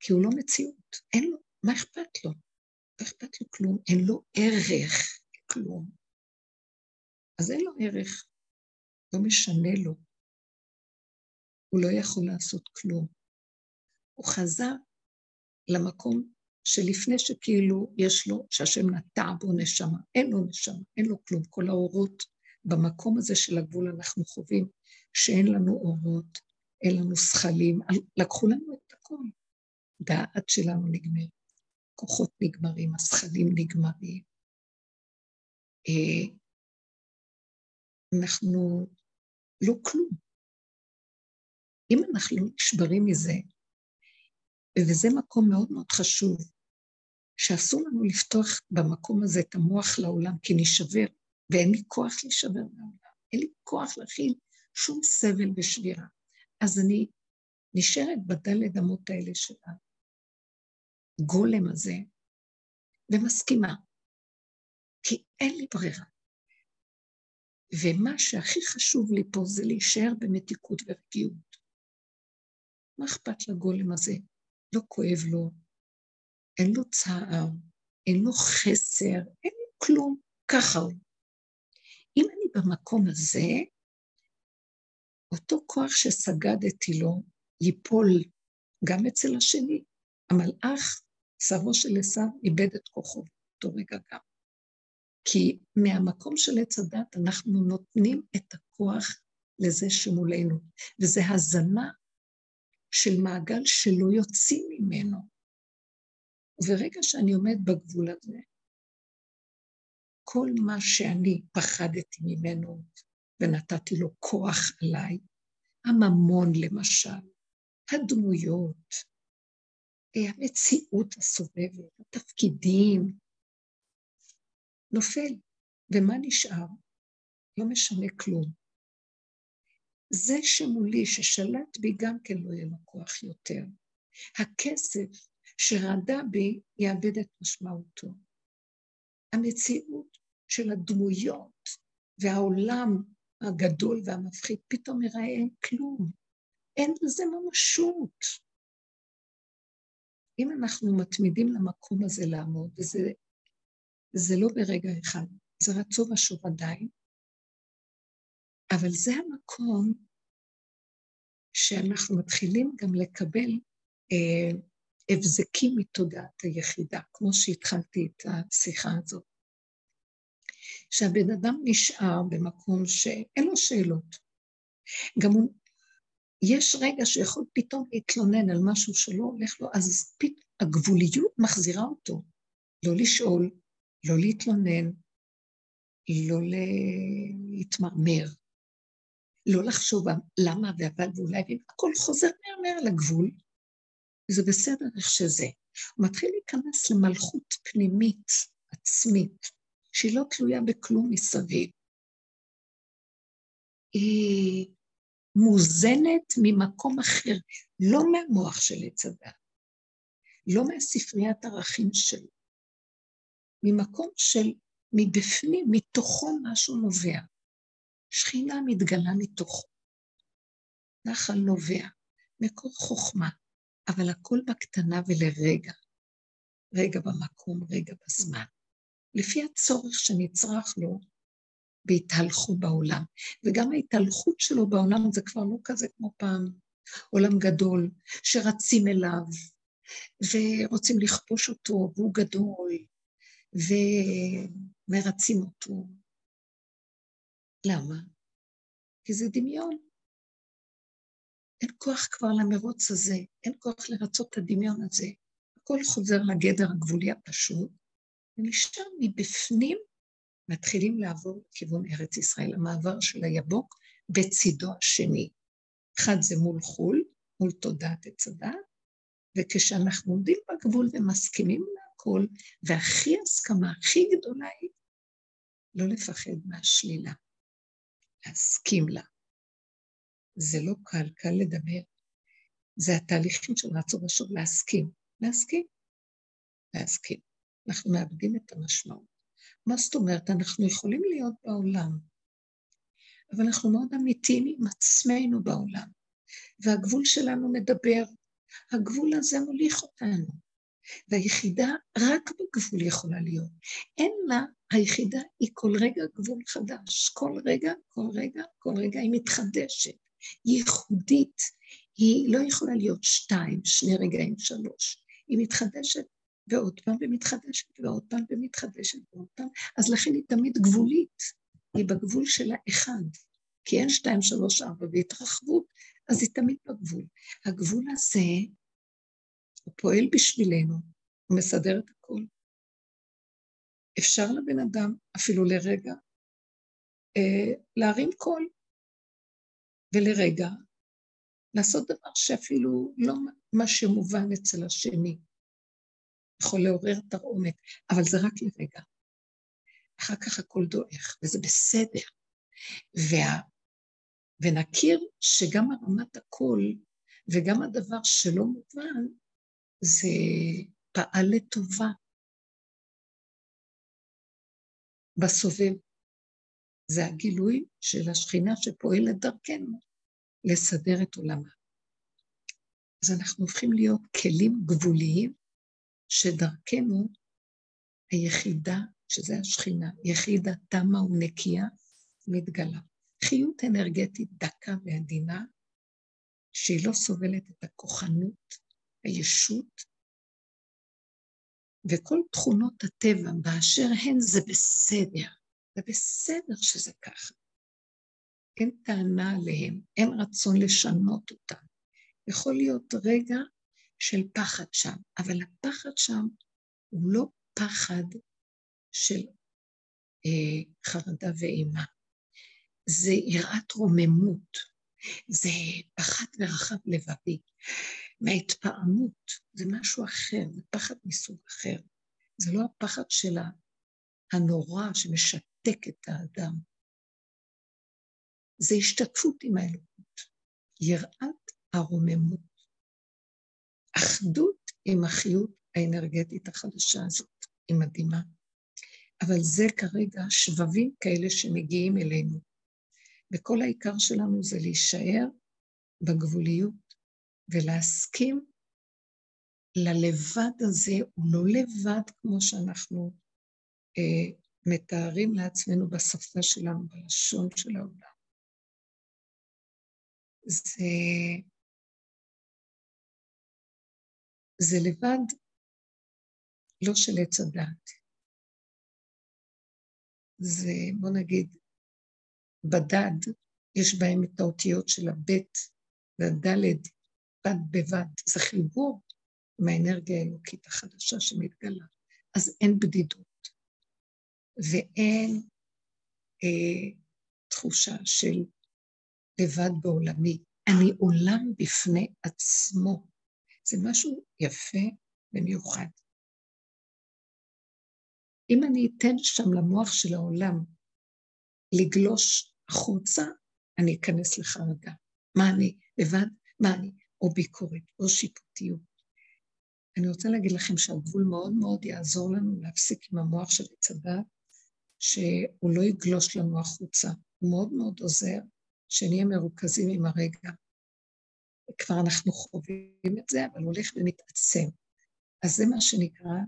כי הוא לא מציאות, אין לו, מה אכפת לו? לא אכפת לו כלום, אין לו ערך כלום. אז אין לו ערך, לא משנה לו. הוא לא יכול לעשות כלום. הוא חזר למקום שלפני שכאילו יש לו, שהשם נטע בו נשמה, אין לו נשמה, אין לו כלום. כל האורות במקום הזה של הגבול אנחנו חווים שאין לנו אורות, אין לנו שכלים, לקחו לנו את הכל. דעת שלנו נגמרת, כוחות נגמרים, השכלים נגמרים. אה, אנחנו לא כלום. אם אנחנו נשברים מזה, וזה מקום מאוד מאוד חשוב, שאסור לנו לפתוח במקום הזה את המוח לעולם, כי נשבר, ואין לי כוח להישבר מהעולם, אין לי כוח להכיל שום סבל ושבירה. אז אני נשארת בדלת אמות האלה של הגולם הזה, ומסכימה, כי אין לי ברירה. ומה שהכי חשוב לי פה זה להישאר במתיקות ורגיעות. מה אכפת לגולם הזה? לא כואב לו, אין לו צער, אין לו חסר, אין לו כלום, ככה הוא. אם אני במקום הזה, אותו כוח שסגדתי לו ייפול גם אצל השני. המלאך, שרו של עשיו, איבד את כוחו באותו רגע גם. כי מהמקום של עץ הדת אנחנו נותנים את הכוח לזה שמולנו, וזה הזנה של מעגל שלא יוצאים ממנו. וברגע שאני עומד בגבול הזה, כל מה שאני פחדתי ממנו ונתתי לו כוח עליי, הממון למשל, הדמויות, המציאות הסובבת, התפקידים, נופל. ומה נשאר? לא משנה כלום. זה שמולי, ששלט בי, גם כן לא יהיה לו כוח יותר. הכסף שרדה בי, יאבד את משמעותו. המציאות של הדמויות והעולם הגדול והמפחיד פתאום יראה אין כלום. אין לזה ממשות. אם אנחנו מתמידים למקום הזה לעמוד, וזה זה לא ברגע אחד, זה רצו ושוב עדיין, אבל זה המקום שאנחנו מתחילים גם לקבל אה, הבזקים מתודעת היחידה, כמו שהתחלתי את השיחה הזאת. שהבן אדם נשאר במקום שאין לו שאלות. גם הוא, יש רגע שיכול פתאום להתלונן על משהו שלא הולך לו, אז פתאום הגבוליות מחזירה אותו. לא לשאול, לא להתלונן, לא להתמרמר, לא לחשוב למה ואבל ואולי, הכל חוזר מהר לגבול, וזה בסדר איך שזה. הוא מתחיל להיכנס למלכות פנימית, עצמית, שהיא לא תלויה בכלום מסביב. היא מוזנת ממקום אחר, לא מהמוח של עץ הדת, לא מהספריית ערכים שלו, ממקום של מבפנים, מתוכו משהו נובע. שכינה מתגלה מתוכו. נחל נובע, מקור חוכמה, אבל הכל בקטנה ולרגע. רגע במקום, רגע בזמן. לפי הצורך שנצרך לו בהתהלכו בעולם. וגם ההתהלכות שלו בעולם זה כבר לא כזה כמו פעם. עולם גדול, שרצים אליו, ורוצים לכפוש אותו, והוא גדול, ומרצים אותו. למה? כי זה דמיון. אין כוח כבר למרוץ הזה, אין כוח לרצות את הדמיון הזה. הכל חוזר לגדר הגבולי הפשוט, ומשם מבפנים מתחילים לעבור לכיוון ארץ ישראל, המעבר של היבוק בצידו השני. אחד זה מול חו"ל, מול תודעת עץ הדת, וכשאנחנו עומדים בגבול ומסכימים הכל, והכי הסכמה הכי גדולה היא לא לפחד מהשלילה, להסכים לה. זה לא קל, קל לדבר. זה התהליכים של רצון ושוב להסכים. להסכים. להסכים. אנחנו מאבדים את המשמעות. מה זאת אומרת? אנחנו יכולים להיות בעולם, אבל אנחנו מאוד אמיתיים עם עצמנו בעולם, והגבול שלנו מדבר. הגבול הזה מוליך אותנו, והיחידה רק בגבול יכולה להיות. אין לה, היחידה היא כל רגע גבול חדש. כל רגע, כל רגע, כל רגע היא מתחדשת. היא ייחודית, היא לא יכולה להיות שתיים, שני רגעים, שלוש. היא מתחדשת ועוד פעם ומתחדשת ועוד פעם ומתחדשת ועוד פעם, אז לכן היא תמיד גבולית, היא בגבול של האחד, כי אין שתיים, שלוש, ארבע והתרחבות, אז היא תמיד בגבול. הגבול הזה, הוא פועל בשבילנו, הוא מסדר את הכול. אפשר לבן אדם, אפילו לרגע, אה, להרים קול, ולרגע לעשות דבר שאפילו לא מה שמובן אצל השני. יכול לעורר תרעומת, אבל זה רק לרגע. אחר כך הכל דועך, וזה בסדר. וה... ונכיר שגם הרמת הקול וגם הדבר שלא מובן, זה פעל לטובה בסובב. זה הגילוי של השכינה שפועלת דרכנו לסדר את עולמה. אז אנחנו הופכים להיות כלים גבוליים שדרכנו היחידה, שזה השכינה, יחידה תמה ונקייה, מתגלה. חיות אנרגטית דקה ועדינה, שהיא לא סובלת את הכוחנות, הישות, וכל תכונות הטבע באשר הן זה בסדר, זה בסדר שזה ככה. אין טענה עליהם, אין רצון לשנות אותם. יכול להיות רגע של פחד שם, אבל הפחד שם הוא לא פחד של אה, חרדה ואימה, זה יראת רוממות, זה פחד ורחב לבבי. מההתפעמות, זה משהו אחר, זה פחד מסוג אחר. זה לא הפחד של הנורא שמשתק את האדם. זה השתתפות עם האלוקות, יראת הרוממות. אחדות עם החיות האנרגטית החדשה הזאת, היא מדהימה. אבל זה כרגע שבבים כאלה שמגיעים אלינו. וכל העיקר שלנו זה להישאר בגבוליות ולהסכים ללבד הזה, הוא לא לבד כמו שאנחנו אה, מתארים לעצמנו בשפה שלנו, בלשון של העולם. זה זה לבד לא של עץ הדעת. זה, בוא נגיד, בדד יש בהם את האותיות של הבית והדלת, בד בבד. זה חיבור עם האנרגיה האלוקית החדשה שמתגלה. אז אין בדידות ואין אה, תחושה של לבד בעולמי. אני עולם בפני עצמו. זה משהו יפה ומיוחד. אם אני אתן שם למוח של העולם לגלוש החוצה, אני אכנס לחרדה. מה אני? לבד? מה אני? או ביקורת, או שיפוטיות. אני רוצה להגיד לכם שהגבול מאוד מאוד יעזור לנו להפסיק עם המוח של הדת, שהוא לא יגלוש לנו החוצה. הוא מאוד מאוד עוזר שנהיה מרוכזים עם הרגע. כבר אנחנו חווים את זה, אבל הולך ומתעצם. אז זה מה שנקרא,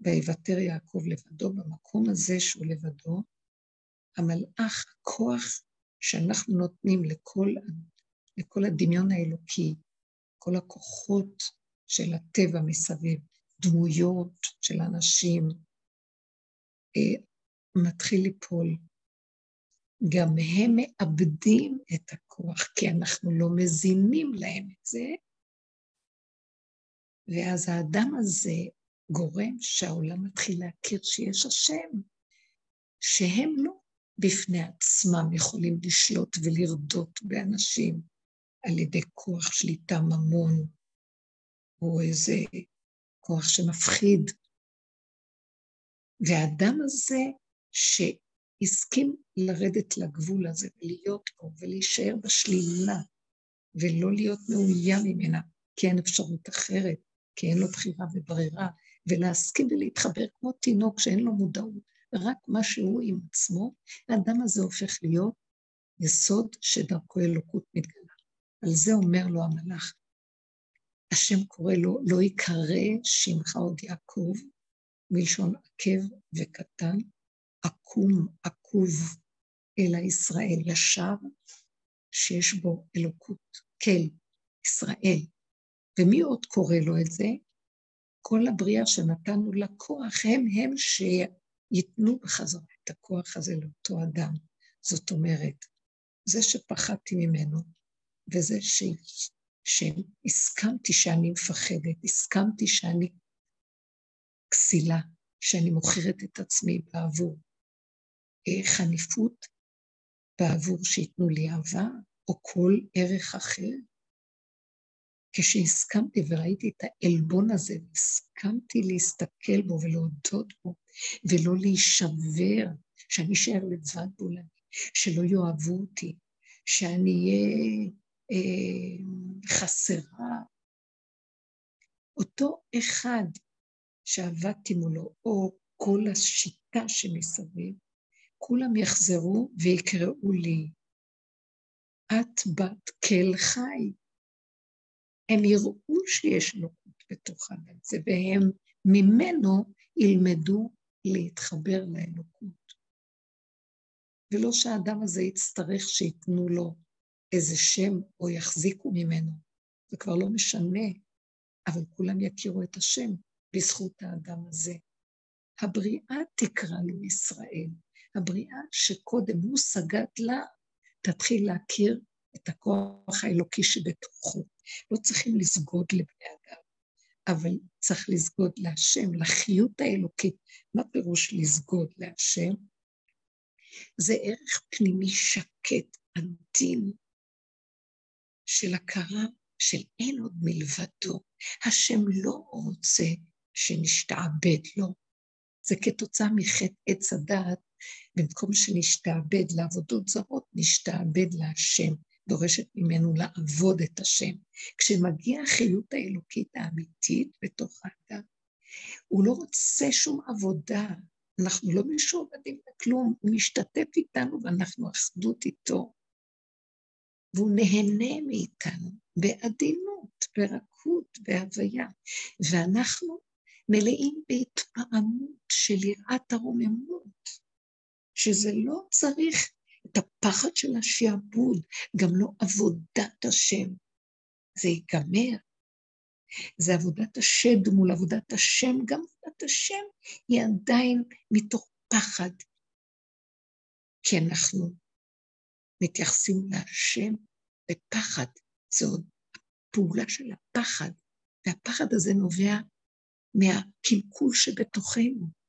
ויוותר יעקב לבדו, במקום הזה שהוא לבדו, המלאך, הכוח שאנחנו נותנים לכל, לכל הדמיון האלוקי, כל הכוחות של הטבע מסביב, דמויות של אנשים, אה, מתחיל ליפול. גם הם מאבדים את הכוח, כי אנחנו לא מזינים להם את זה, ואז האדם הזה גורם שהעולם מתחיל להכיר שיש השם, שהם לא בפני עצמם יכולים לשלוט ולרדות באנשים על ידי כוח שליטה ממון, או איזה כוח שמפחיד. והאדם הזה, ש... הסכים לרדת לגבול הזה ולהיות פה ולהישאר בשלילה ולא להיות מאוים ממנה, כי אין אפשרות אחרת, כי אין לו בחירה וברירה, ולהסכים ולהתחבר כמו תינוק שאין לו מודעות, רק מה שהוא עם עצמו, האדם הזה הופך להיות יסוד שדרכו אלוקות מתגלה. על זה אומר לו המלאך, השם קורא לו, לא יקרא שמך עוד יעקב, מלשון עקב וקטן, עקום, עקוב, אלא ישראל ישר, שיש בו אלוקות, כל, ישראל. ומי עוד קורא לו את זה? כל הבריאה שנתנו לה כוח, הם הם שייתנו בחזרה את הכוח הזה לאותו אדם. זאת אומרת, זה שפחדתי ממנו, וזה ש... שהסכמתי שאני מפחדת, הסכמתי שאני כסילה, שאני מוכרת את עצמי בעבור חניפות, בעבור שייתנו לי אהבה, או כל ערך אחר. כשהסכמתי וראיתי את העלבון הזה, הסכמתי להסתכל בו ולהודות בו, ולא להישבר, שאני אשאר לבד בעולמי, שלא יאהבו אותי, שאני אהיה אה, חסרה. אותו אחד שעבדתי מולו, או כל השיטה שמסביב, כולם יחזרו ויקראו לי, את בת כל חי. הם יראו שיש נוקות בתוך האדם הזה, והם ממנו ילמדו להתחבר לאלוקות. ולא שהאדם הזה יצטרך שייתנו לו איזה שם או יחזיקו ממנו. זה כבר לא משנה, אבל כולם יכירו את השם בזכות האדם הזה. הבריאה תקרא לו ישראל. הבריאה שקודם הוא סגד לה, תתחיל להכיר את הכוח האלוקי שבתוכו. לא צריכים לסגוד לבני אדם, אבל צריך לסגוד להשם, לחיות האלוקית. מה פירוש לסגוד להשם? זה ערך פנימי שקט, עדין, של הכרה של אין עוד מלבדו. השם לא רוצה שנשתעבד לו. זה כתוצאה מחטא עץ הדעת, במקום שנשתעבד לעבודות זרות, נשתעבד להשם, דורשת ממנו לעבוד את השם. כשמגיעה החיות האלוקית האמיתית בתוך האדם, הוא לא רוצה שום עבודה, אנחנו לא משועבדים לכלום, הוא משתתף איתנו ואנחנו אחדות איתו. והוא נהנה מאיתנו בעדינות, ברכות, בהוויה. ואנחנו מלאים בהתפעמות של יראת הרוממות, שזה לא צריך את הפחד של השעבוד, גם לא עבודת השם. זה ייגמר. זה עבודת השד מול עבודת השם, גם עבודת השם היא עדיין מתוך פחד, כי אנחנו מתייחסים להשם בפחד. זו עוד הפעולה של הפחד, והפחד הזה נובע מהקלקול שבתוכנו.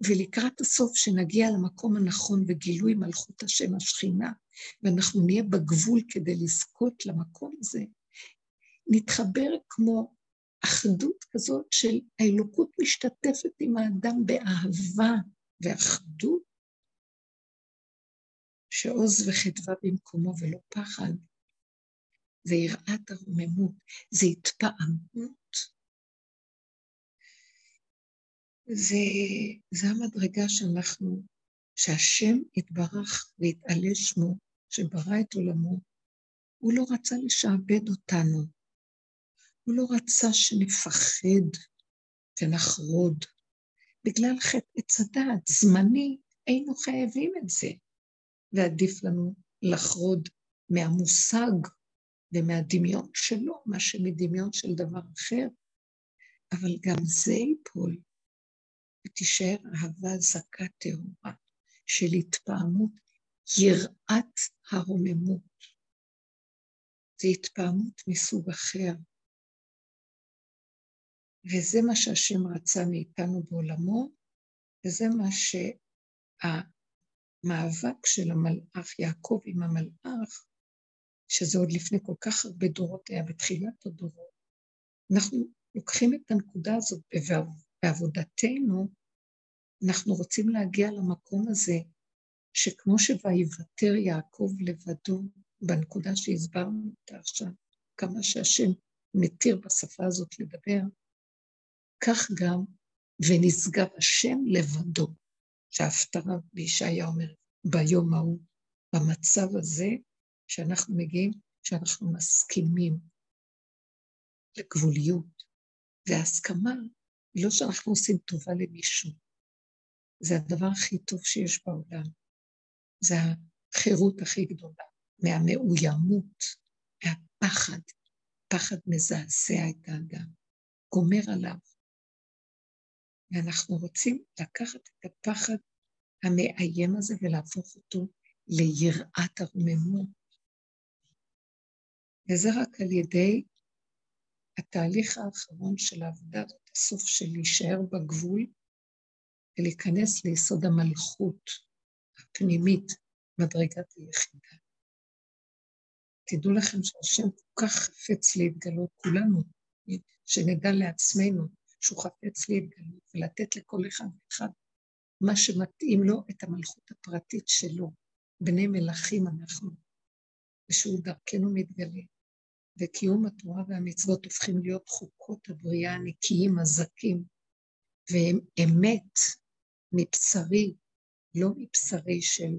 ולקראת הסוף, שנגיע למקום הנכון וגילוי מלכות השם השכינה, ואנחנו נהיה בגבול כדי לזכות למקום הזה, נתחבר כמו אחדות כזאת של האלוקות משתתפת עם האדם באהבה ואחדות, שעוז וחדווה במקומו ולא פחד. זה יראת הרוממות, זה התפעמות. זה, זה המדרגה שאנחנו, שהשם יתברך ויתעלה שמו, שברא את עולמו, הוא לא רצה לשעבד אותנו. הוא לא רצה שנפחד ונחרוד. בגלל חטא עץ הדעת, זמני, היינו חייבים את זה. ועדיף לנו לחרוד מהמושג ומהדמיון שלו, מה שמדמיון של דבר אחר, אבל גם זה ייפול, ותישאר אהבה זכה טהורה של התפעמות, יראת הרוממות. זה התפעמות מסוג אחר. וזה מה שהשם רצה מאיתנו בעולמו, וזה מה שהמאבק של המלאך, יעקב עם המלאך, שזה עוד לפני כל כך הרבה דורות, היה בתחילת הדורות. אנחנו לוקחים את הנקודה הזאת בעבודתנו, אנחנו רוצים להגיע למקום הזה, שכמו שויוותר יעקב לבדו, בנקודה שהסברנו אותה עכשיו, כמה שהשם מתיר בשפה הזאת לדבר, כך גם ונשגב השם לבדו. שההפטרה בישעיה אומרת, ביום ההוא, במצב הזה שאנחנו מגיעים, שאנחנו מסכימים לגבוליות, וההסכמה היא לא שאנחנו עושים טובה למישהו, זה הדבר הכי טוב שיש בעולם. זה החירות הכי גדולה, מהמאוימות, מהפחד. פחד מזעזע את האדם, גומר עליו. ואנחנו רוצים לקחת את הפחד המאיים הזה ולהפוך אותו ליראת הרוממות. וזה רק על ידי התהליך האחרון של העבודה הזאת, הסוף של להישאר בגבול ולהיכנס ליסוד המלכות הפנימית, מדרגת היחידה. תדעו לכם שהשם כל כך חפץ להתגלות, כולנו, שנדע לעצמנו שהוא חפץ להתגלות ולתת לכל אחד ואחד מה שמתאים לו את המלכות הפרטית שלו. בני מלכים אנחנו, ושהוא דרכנו מתגלה. וקיום התורה והמצוות הופכים להיות חוקות הבריאה הנקיים, הזכים, והם אמת מבשרי, לא מבשרי של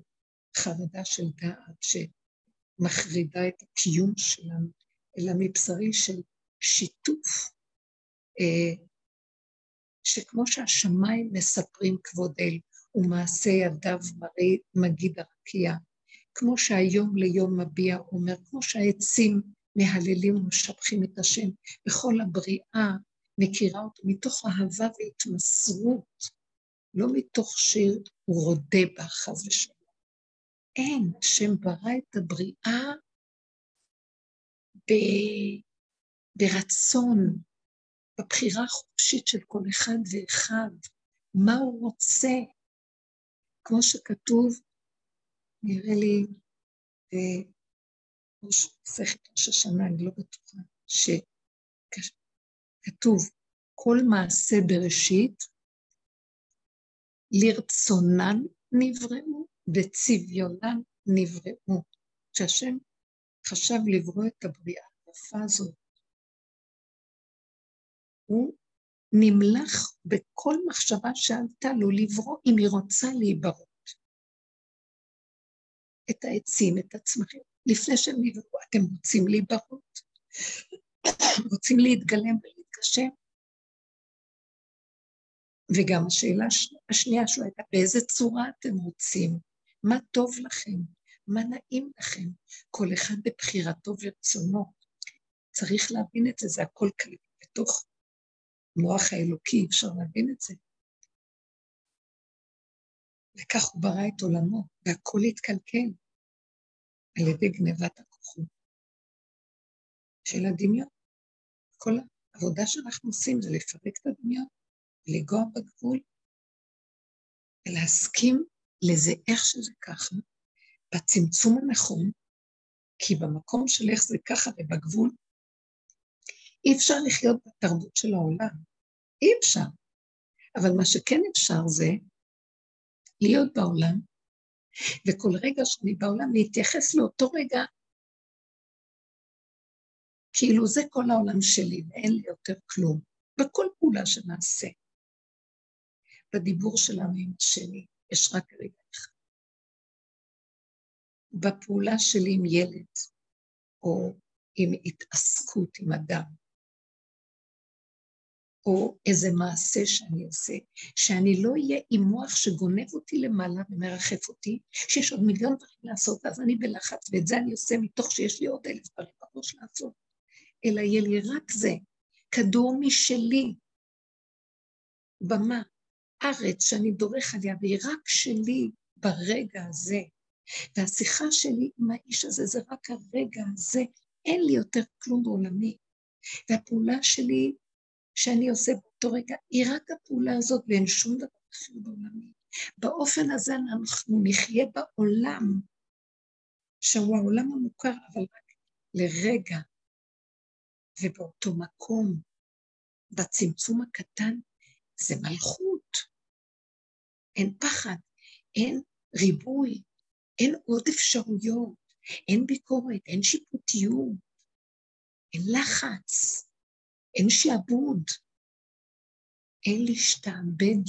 חרדה של דעת שמחרידה את הקיום שלנו, אלא מבשרי של שיתוף, אה, שכמו שהשמיים מספרים כבוד אל, ומעשה ידיו מראה מגיד הרקיע, כמו שהיום ליום מביע אומר, כמו שהעצים מהללים ומשבחים את השם, וכל הבריאה מכירה אותו מתוך אהבה והתמסרות, לא מתוך שיר הוא רודה בה, חס ושלום. אין, השם ברא את הבריאה ב... ברצון, בבחירה החופשית של כל אחד ואחד, מה הוא רוצה. כמו שכתוב, נראה לי, בראש מסכת ראש השנה, אני לא בטוחה, שכתוב, כל מעשה בראשית, לרצונן נבראו, בצביונן נבראו. כשהשם חשב לברוא את הבריאה היפה הזאת, הוא נמלך בכל מחשבה שעלתה לו לברוא אם היא רוצה להיברות. את העצים, את הצמחים, לפני שהם נבראו, אתם רוצים להיברות? רוצים להתגלם ולהתגשם? וגם השאלה השנייה שלו הייתה, באיזה צורה אתם רוצים? מה טוב לכם? מה נעים לכם? כל אחד בבחירתו ורצונו. צריך להבין את זה, זה הכל כלי בתוך המוח האלוקי, אפשר להבין את זה. וכך הוא ברא את עולמו, והכל התקלקל על ידי גנבת הכוחות של הדמיון. כל העבודה שאנחנו עושים זה לפרק את הדמיון, לנגוע בגבול, ולהסכים לזה איך שזה ככה, בצמצום הנכון, כי במקום של איך זה ככה ובגבול, אי אפשר לחיות בתרבות של העולם. אי אפשר. אבל מה שכן אפשר זה להיות בעולם, וכל רגע שאני בעולם להתייחס לאותו רגע כאילו זה כל העולם שלי ואין לי יותר כלום, בכל פעולה שנעשה. בדיבור שלנו עם השני יש רק רגע אחד. בפעולה שלי עם ילד, או עם התעסקות עם אדם, או איזה מעשה שאני עושה, שאני לא אהיה עם מוח שגונב אותי למעלה ומרחף אותי, שיש עוד מיליון דברים לעשות, ואז אני בלחץ, ואת זה אני עושה מתוך שיש לי עוד אלף דברים בראש לעשות, אלא יהיה לי רק זה, כדור משלי, במה, ארץ שאני דורך עליה, והיא רק שלי ברגע הזה. והשיחה שלי עם האיש הזה זה רק הרגע הזה, אין לי יותר כלום בעולמי. והפעולה שלי שאני עושה באותו רגע, היא רק הפעולה הזאת ואין שום דבר אחר בעולמי. באופן הזה אנחנו נחיה בעולם, שהוא העולם המוכר, אבל רק לרגע, ובאותו מקום, בצמצום הקטן, זה מלכות. אין פחד, אין ריבוי, אין עוד אפשרויות, אין ביקורת, אין שיפוטיות, אין לחץ. אין שעבוד, אין להשתעבד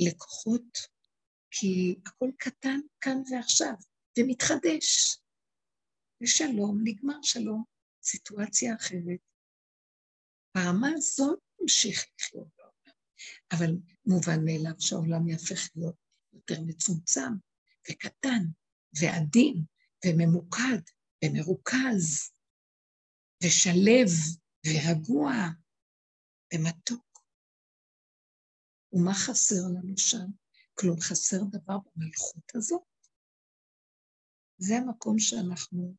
לכוחות כי הכל קטן כאן ועכשיו, ומתחדש. ושלום, נגמר שלום, סיטואציה אחרת. ברמה הזאת נמשיך לחיות. אבל מובן מאליו שהעולם יהפך להיות יותר מצומצם וקטן ועדין וממוקד ומרוכז ושלב ורגוע ומתוק. ומה חסר לנו שם? כלום חסר דבר במלכות הזאת? זה המקום שאנחנו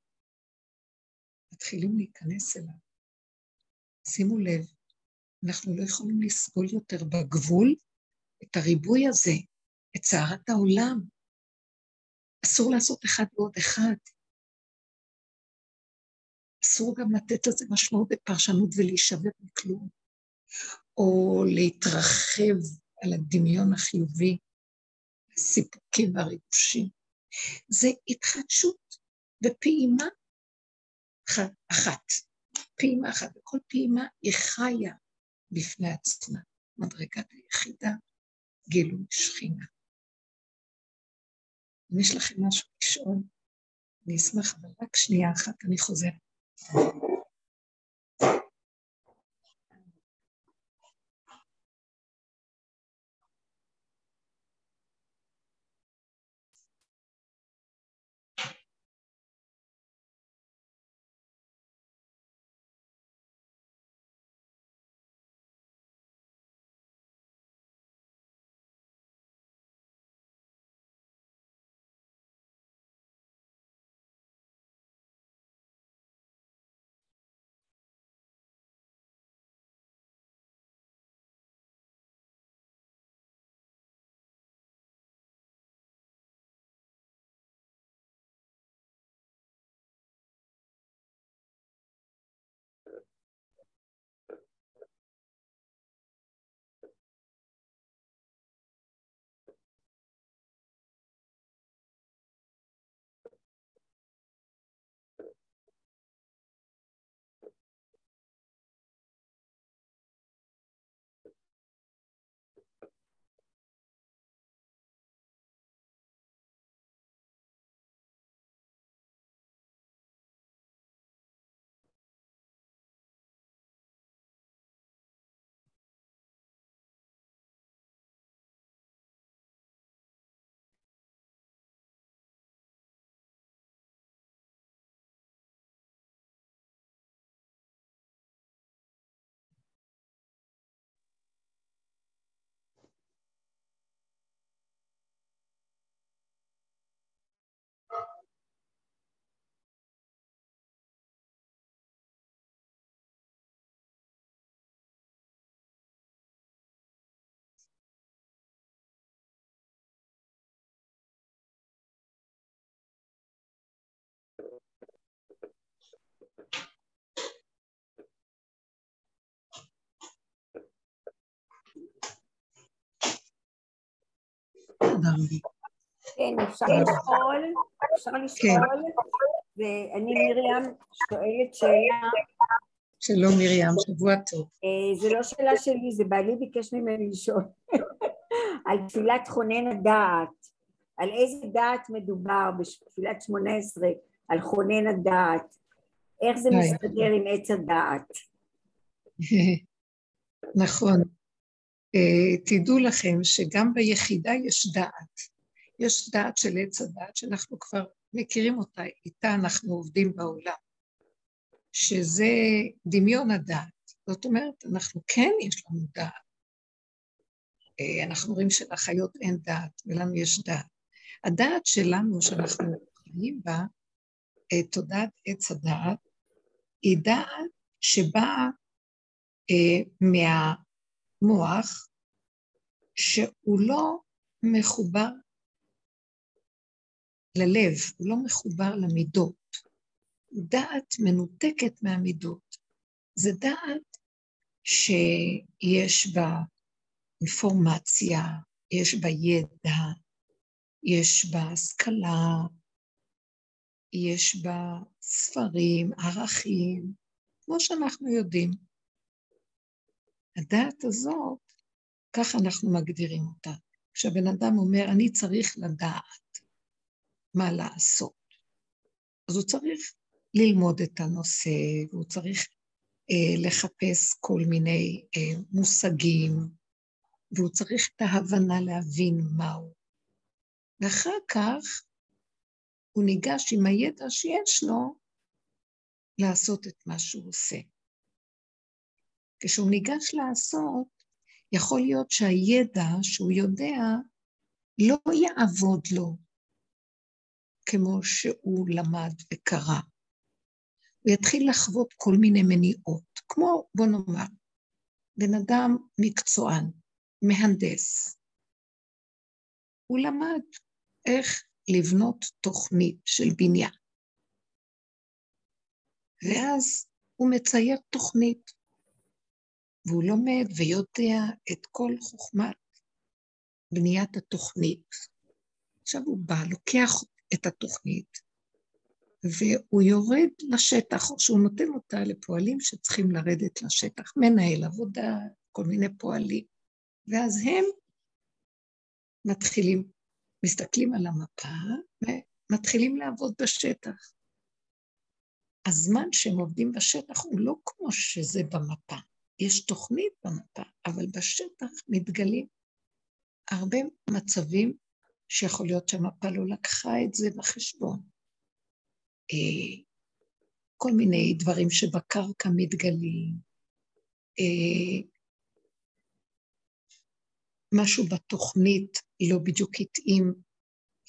מתחילים להיכנס אליו. שימו לב, אנחנו לא יכולים לסבול יותר בגבול את הריבוי הזה, את סערת העולם. אסור לעשות אחד ועוד אחד. אסור גם לתת לזה משמעות בפרשנות ולהישבר מכלום, או להתרחב על הדמיון החיובי, הסיפוקים והריגושים. זה התחדשות ופעימה אחת, פעימה אחת, וכל פעימה היא חיה בפני עצמה. מדרגת היחידה, גילוי שכינה. אם יש לכם משהו לשאול, אני אשמח, אבל רק שנייה אחת, אני חוזרת. כן, אפשר לשאול, אפשר לשאול, ואני מרים שואלת שאלה. שלום מרים, שבוע טוב. אה, זה לא שאלה שלי, זה בעלי ביקש ממני לשאול. על תפילת חונן הדעת, על איזה דעת מדובר בתפילת שמונה עשרה, על חונן הדעת, איך זה מסתדר עם עץ הדעת. נכון. אה, תדעו לכם שגם ביחידה יש דעת. יש דעת של עץ הדעת שאנחנו כבר מכירים אותה, איתה אנחנו עובדים בעולם, שזה דמיון הדעת. זאת אומרת, אנחנו כן יש לנו דעת. אה, אנחנו רואים שלחיות אין דעת, ולנו יש דעת. הדעת שלנו, שאנחנו חיים בה, אה, תודעת עץ הדעת, היא דעת שבאה אה, מהמוח, שהוא לא מחובר ללב, הוא לא מחובר למידות. דעת מנותקת מהמידות. זה דעת שיש בה אינפורמציה, יש בה ידע, יש בה השכלה, יש בה ספרים, ערכים, כמו שאנחנו יודעים. הדעת הזאת, ככה אנחנו מגדירים אותה. כשהבן אדם אומר, אני צריך לדעת מה לעשות, אז הוא צריך ללמוד את הנושא, והוא צריך אה, לחפש כל מיני אה, מושגים, והוא צריך את ההבנה להבין מהו. ואחר כך הוא ניגש עם הידע שיש לו לעשות את מה שהוא עושה. כשהוא ניגש לעשות, יכול להיות שהידע שהוא יודע לא יעבוד לו כמו שהוא למד וקרא. הוא יתחיל לחוות כל מיני מניעות, כמו, בוא נאמר, בן אדם מקצוען, מהנדס. הוא למד איך לבנות תוכנית של בניין. ואז הוא מצייר תוכנית, והוא לומד ויודע את כל חוכמת בניית התוכנית. עכשיו הוא בא, לוקח את התוכנית, והוא יורד לשטח, או שהוא נותן אותה לפועלים שצריכים לרדת לשטח, מנהל עבודה, כל מיני פועלים, ואז הם מתחילים, מסתכלים על המפה ומתחילים לעבוד בשטח. הזמן שהם עובדים בשטח הוא לא כמו שזה במפה. יש תוכנית במפה, אבל בשטח מתגלים הרבה מצבים שיכול להיות שהמפה לא לקחה את זה בחשבון. אה, כל מיני דברים שבקרקע מתגלים, אה, משהו בתוכנית לא בדיוק התאים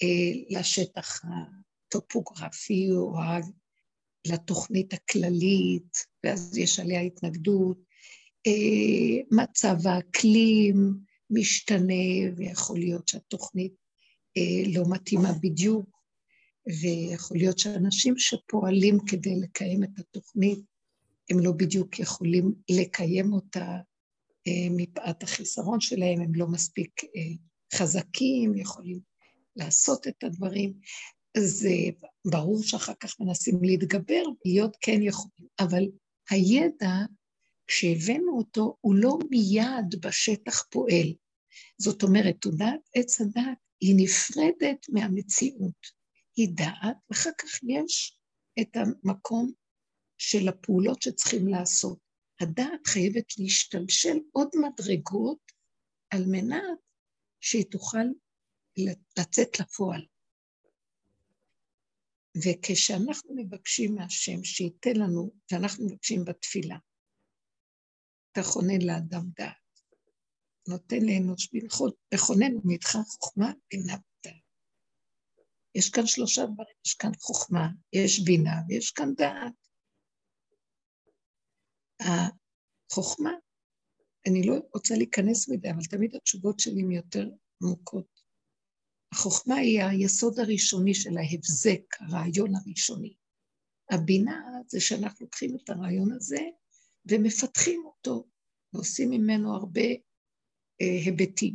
אה, לשטח הטופוגרפי או לתוכנית הכללית, ואז יש עליה התנגדות. מצב האקלים משתנה, ויכול להיות שהתוכנית לא מתאימה בדיוק ויכול להיות שאנשים שפועלים כדי לקיים את התוכנית, הם לא בדיוק יכולים לקיים אותה אה, מפאת החיסרון שלהם, הם לא מספיק אה, חזקים, יכולים לעשות את הדברים. זה ברור שאחר כך מנסים להתגבר, להיות כן יכולים, אבל הידע, כשהבאנו אותו, הוא לא מיד בשטח פועל. זאת אומרת, תודעת עץ הדת היא נפרדת מהמציאות. היא דעת, ואחר כך יש את המקום של הפעולות שצריכים לעשות. הדעת חייבת להשתלשל עוד מדרגות על מנת שהיא תוכל לצאת לפועל. וכשאנחנו מבקשים מהשם שייתן לנו, ואנחנו מבקשים בתפילה, תכונן לאדם דעת, נותן לאנוש בנחות, וכוננו מאיתך חוכמה, בינה יש כאן שלושה דברים, יש כאן חוכמה, יש בינה ויש כאן דעת. החוכמה, אני לא רוצה להיכנס מדי, אבל תמיד התשובות שלי הן יותר עמוקות. החוכמה היא היסוד הראשוני של ההבזק, הרעיון הראשוני. הבינה זה שאנחנו לוקחים את הרעיון הזה ומפתחים אותו, ועושים ממנו הרבה אה, היבטים.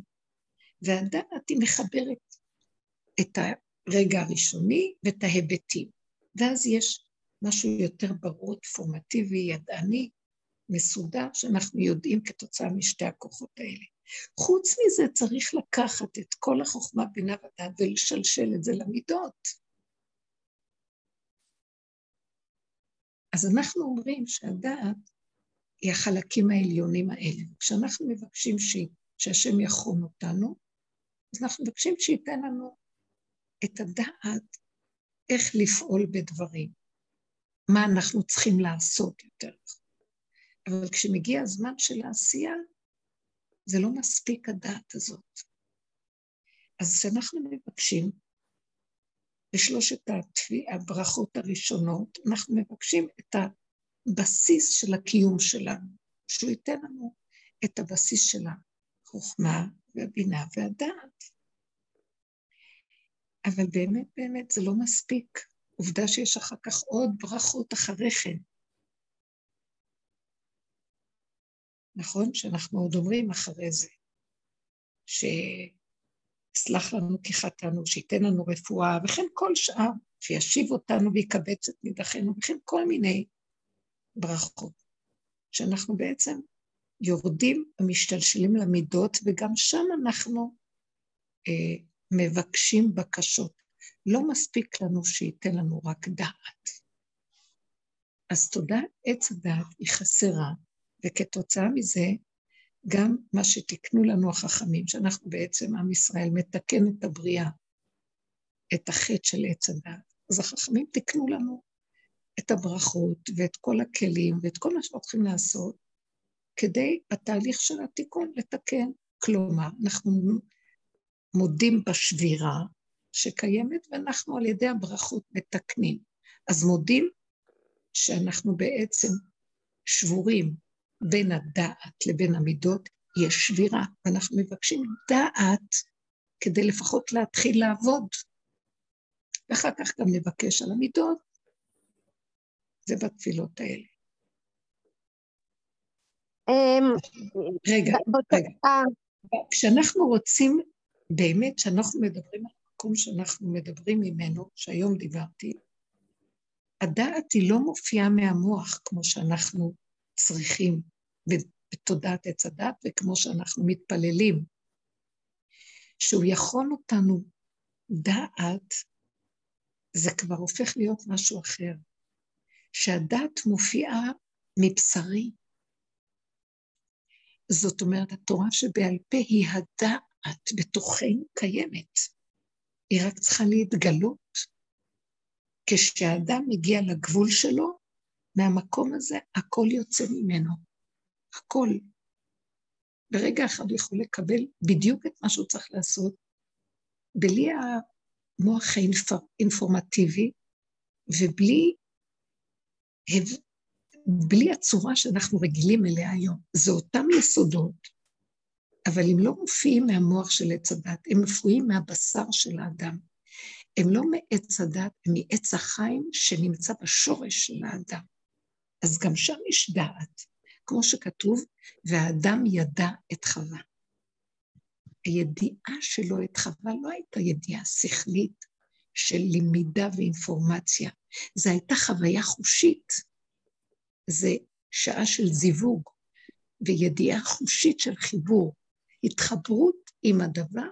והדעת היא מחברת את הרגע הראשוני ואת ההיבטים. ואז יש משהו יותר ברור, פורמטיבי, ידעני, מסודר, שאנחנו יודעים כתוצאה משתי הכוחות האלה. חוץ מזה צריך לקחת את כל החוכמה, בינה ודעת ולשלשל את זה למידות. אז אנחנו אומרים שהדעת היא החלקים העליונים האלה. כשאנחנו מבקשים ש... שהשם יכון אותנו, אז אנחנו מבקשים שייתן לנו את הדעת איך לפעול בדברים, מה אנחנו צריכים לעשות יותר. אבל כשמגיע הזמן של העשייה, זה לא מספיק הדעת הזאת. אז כשאנחנו מבקשים, בשלושת הברכות הראשונות, אנחנו מבקשים את הבסיס של הקיום שלנו, שהוא ייתן לנו את הבסיס של החוכמה והבינה והדעת. אבל באמת באמת זה לא מספיק. עובדה שיש אחר כך עוד ברכות אחרי כן. נכון? שאנחנו עוד אומרים אחרי זה, שיסלח לנו כי חטאנו, שייתן לנו רפואה, וכן כל שאר, שישיב אותנו ויקבץ את נידחינו, וכן כל מיני ברכות, שאנחנו בעצם יורדים ומשתלשלים למידות, וגם שם אנחנו אה, מבקשים בקשות. לא מספיק לנו שייתן לנו רק דעת. אז תודה, עץ הדעת היא חסרה, וכתוצאה מזה, גם מה שתיקנו לנו החכמים, שאנחנו בעצם, עם ישראל, מתקן את הבריאה, את החטא של עץ הדעת. אז החכמים תיקנו לנו את הברכות ואת כל הכלים ואת כל מה שאנחנו צריכים לעשות כדי בתהליך של התיקון לתקן. כלומר, אנחנו מודים בשבירה שקיימת ואנחנו על ידי הברכות מתקנים. אז מודים שאנחנו בעצם שבורים בין הדעת לבין המידות, יש שבירה, ואנחנו מבקשים דעת כדי לפחות להתחיל לעבוד. ואחר כך גם נבקש על המידות, זה בתפילות האלה. אמ, רגע, רגע. אה. כשאנחנו רוצים, באמת, כשאנחנו מדברים על המקום שאנחנו מדברים ממנו, שהיום דיברתי, הדעת היא לא מופיעה מהמוח כמו שאנחנו צריכים בתודעת עץ הדת וכמו שאנחנו מתפללים. שהוא יכול אותנו דעת, זה כבר הופך להיות משהו אחר. שהדת מופיעה מבשרי. זאת אומרת, התורה שבעל פה היא הדעת בתוכנו קיימת. היא רק צריכה להתגלות. כשהאדם מגיע לגבול שלו, מהמקום הזה הכל יוצא ממנו. הכל. ברגע אחד הוא יכול לקבל בדיוק את מה שהוא צריך לעשות, בלי המוח האינפורמטיבי ובלי בלי הצורה שאנחנו רגילים אליה היום. זה אותם יסודות, אבל הם לא מופיעים מהמוח של עץ הדת, הם מופיעים מהבשר של האדם. הם לא מעץ הדת, הם מעץ החיים שנמצא בשורש של האדם. אז גם שם יש דעת, כמו שכתוב, והאדם ידע את חווה. הידיעה שלו את חווה לא הייתה ידיעה שכלית של למידה ואינפורמציה, זו הייתה חוויה חושית. זה שעה של זיווג וידיעה חושית של חיבור, התחברות עם הדבר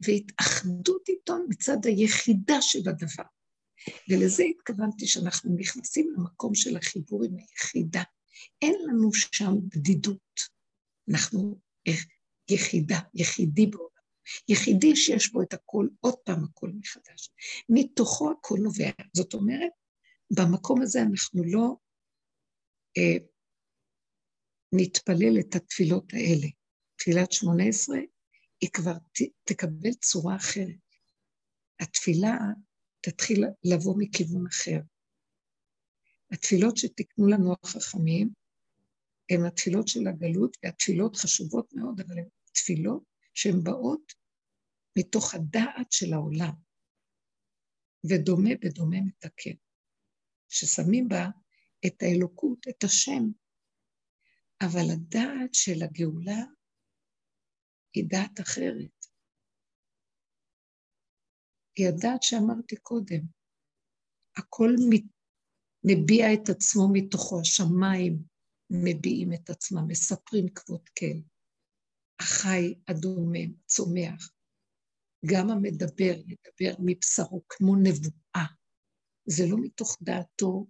והתאחדות איתו מצד היחידה של הדבר. ולזה התכוונתי שאנחנו נכנסים למקום של החיבור עם היחידה. אין לנו שם בדידות. אנחנו יחידה, יחידי בעולם. יחידי שיש בו את הכל, עוד פעם הכל מחדש. מתוכו הכל נובע. זאת אומרת, במקום הזה אנחנו לא אה, נתפלל את התפילות האלה. תפילת שמונה עשרה, היא כבר ת, תקבל צורה אחרת. התפילה תתחיל לבוא מכיוון אחר. התפילות שתיקנו לנו החכמים הן התפילות של הגלות, והתפילות חשובות מאוד, אבל הן תפילות שהן באות מתוך הדעת של העולם, ודומה בדומה מתקן, ששמים בה את האלוקות, את השם, אבל הדעת של הגאולה היא דעת אחרת. היא הדעת שאמרתי קודם, הכל מביע את עצמו מתוכו, השמיים מביעים את עצמם, מספרים כבוד כן. החי הדומם, צומח. גם המדבר ידבר מבשרו כמו נבואה. זה לא מתוך דעתו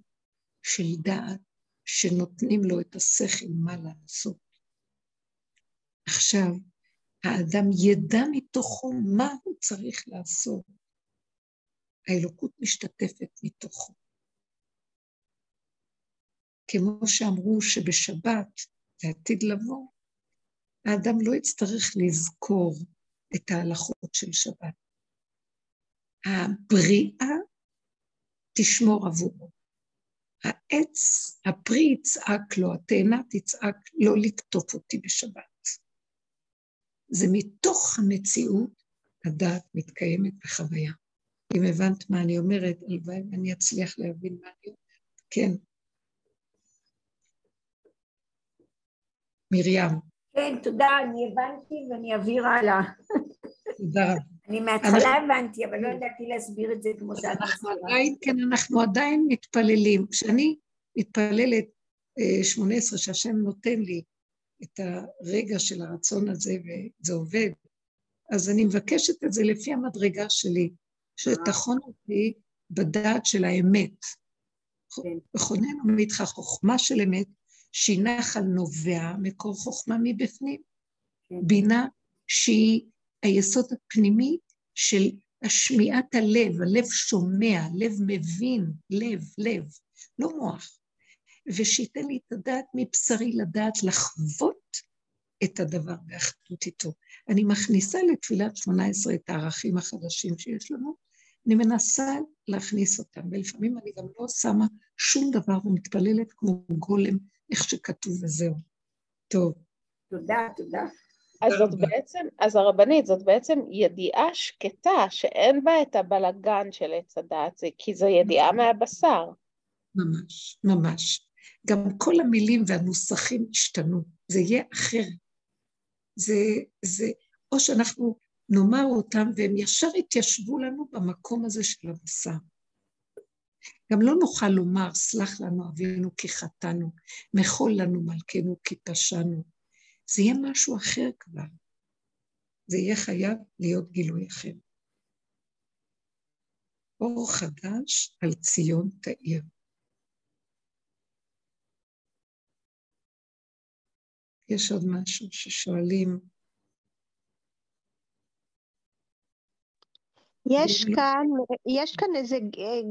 של דעת שנותנים לו את השכל מה לעשות. עכשיו, האדם ידע מתוכו מה הוא צריך לעשות. האלוקות משתתפת מתוכו. כמו שאמרו שבשבת, לעתיד לבוא, האדם לא יצטרך לזכור את ההלכות של שבת. הבריאה תשמור עבורו. העץ, הפרי יצעק לו, התאנה תצעק לא לקטוף אותי בשבת. זה מתוך המציאות הדעת מתקיימת בחוויה. אם הבנת מה אני אומרת, הלוואי ואני אצליח להבין מה אני אומרת. כן. מרים. כן, תודה, אני הבנתי ואני אעביר הלאה. תודה רבה. אני מההתחלה הבנתי, אבל לא ידעתי להסביר את זה כמו שאת מסבירה. כן, אנחנו עדיין מתפללים. כשאני מתפללת 18, אה, שהשם נותן לי את הרגע של הרצון הזה, וזה עובד, אז אני מבקשת את זה לפי המדרגה שלי, שתכון אותי בדעת של האמת. וכוננו כן. מאיתך חוכמה של אמת, שהיא נחל נובע, מקור חוכמה מבפנים. כן. בינה שהיא היסוד הפנימי של השמיעת הלב, הלב שומע, לב מבין, לב, לב, לא מוח. ושייתן לי את הדעת מבשרי לדעת לחוות את הדבר באחדות איתו. אני מכניסה לתפילת שמונה עשרה את הערכים החדשים שיש לנו, אני מנסה להכניס אותם, ולפעמים אני גם לא שמה שום דבר ומתפללת כמו גולם, איך שכתוב וזהו. טוב. תודה, תודה. אז זאת בעצם, אז הרבנית, זאת בעצם ידיעה שקטה, שאין בה את הבלגן של עץ הדעת, כי זו ידיעה מהבשר. ממש, ממש. גם כל המילים והנוסחים השתנו, זה יהיה אחר. זה, זה, או שאנחנו נאמר אותם והם ישר יתיישבו לנו במקום הזה של הבשר. גם לא נוכל לומר, סלח לנו אבינו כי חטאנו, מחול לנו מלכנו כי פשענו. זה יהיה משהו אחר כבר. זה יהיה חייב להיות גילוי אחר. אור חדש על ציון תאיר. יש עוד משהו ששואלים, יש כאן, יש כאן איזה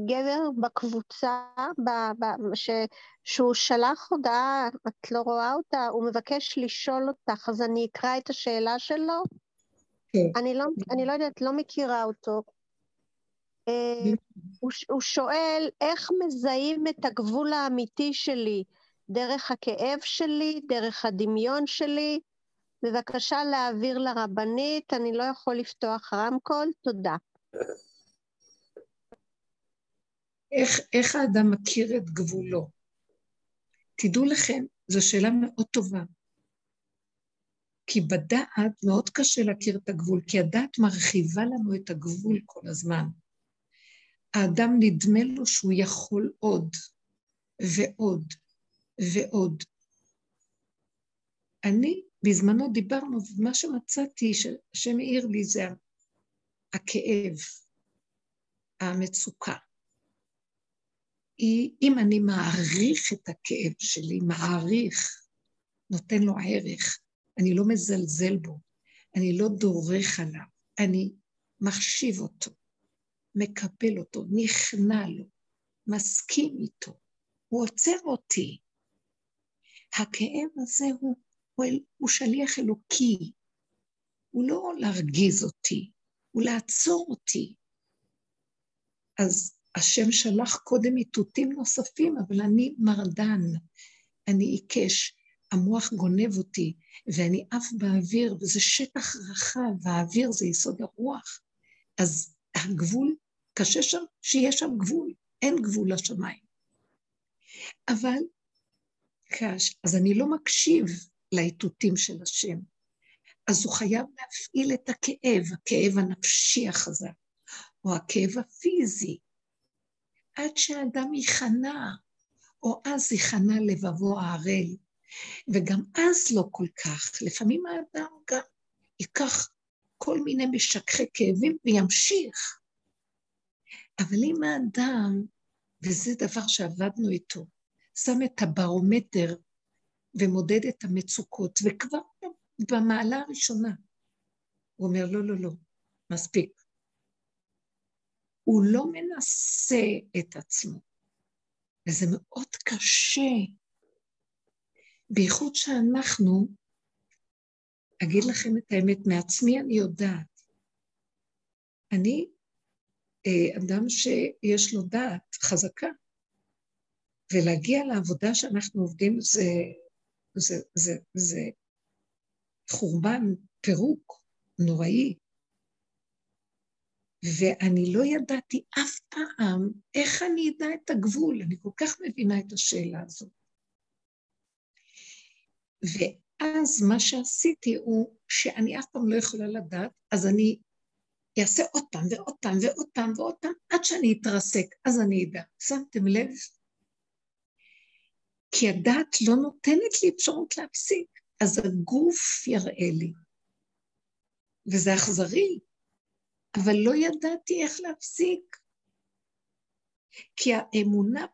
גבר בקבוצה ב, ב, ש, שהוא שלח הודעה, את לא רואה אותה, הוא מבקש לשאול אותך, אז אני אקרא את השאלה שלו. כן. אני, לא, אני לא יודעת, לא מכירה אותו. אה, הוא, הוא שואל, איך מזהים את הגבול האמיתי שלי? דרך הכאב שלי, דרך הדמיון שלי? בבקשה להעביר לרבנית, אני לא יכול לפתוח רמקול, תודה. איך, איך האדם מכיר את גבולו? תדעו לכם, זו שאלה מאוד טובה. כי בדעת מאוד קשה להכיר את הגבול, כי הדעת מרחיבה לנו את הגבול כל הזמן. האדם נדמה לו שהוא יכול עוד ועוד ועוד. אני, בזמנו דיברנו, ומה שמצאתי שהשם העיר לי זה הכאב, המצוקה. היא, אם אני מעריך את הכאב שלי, מעריך, נותן לו ערך, אני לא מזלזל בו, אני לא דורך עליו, אני מחשיב אותו, מקבל אותו, נכנע לו, מסכים איתו, הוא עוצר אותי. הכאב הזה הוא, הוא, הוא שליח אלוקי, הוא לא להרגיז אותי, הוא לעצור אותי. אז השם שלח קודם איתותים נוספים, אבל אני מרדן, אני עיקש, המוח גונב אותי, ואני עף באוויר, וזה שטח רחב, והאוויר זה יסוד הרוח. אז הגבול, קשה שם שיש שם גבול, אין גבול לשמיים. אבל, קש, אז אני לא מקשיב לאיתותים של השם. אז הוא חייב להפעיל את הכאב, הכאב הנפשי החזק, או הכאב הפיזי, עד שהאדם ייכנע, או אז ייכנע לבבו הערל. וגם אז לא כל כך, לפעמים האדם גם ייקח כל מיני משככי כאבים וימשיך. אבל אם האדם, וזה דבר שעבדנו איתו, שם את הברומטר ומודד את המצוקות, וכבר במעלה הראשונה. הוא אומר, לא, לא, לא, מספיק. הוא לא מנסה את עצמו, וזה מאוד קשה, בייחוד שאנחנו, אגיד לכם את האמת, מעצמי אני יודעת. אני אה, אדם שיש לו דעת חזקה, ולהגיע לעבודה שאנחנו עובדים זה, זה, זה, זה חורבן, פירוק נוראי. ואני לא ידעתי אף פעם איך אני אדע את הגבול, אני כל כך מבינה את השאלה הזאת. ואז מה שעשיתי הוא שאני אף פעם לא יכולה לדעת, אז אני אעשה עוד פעם ועוד פעם ועוד פעם ועוד פעם, עד שאני אתרסק, אז אני אדע. שמתם לב? כי הדעת לא נותנת לי אפשרות להפסיק. אז הגוף יראה לי. וזה אכזרי, אבל לא ידעתי איך להפסיק. כי האמונה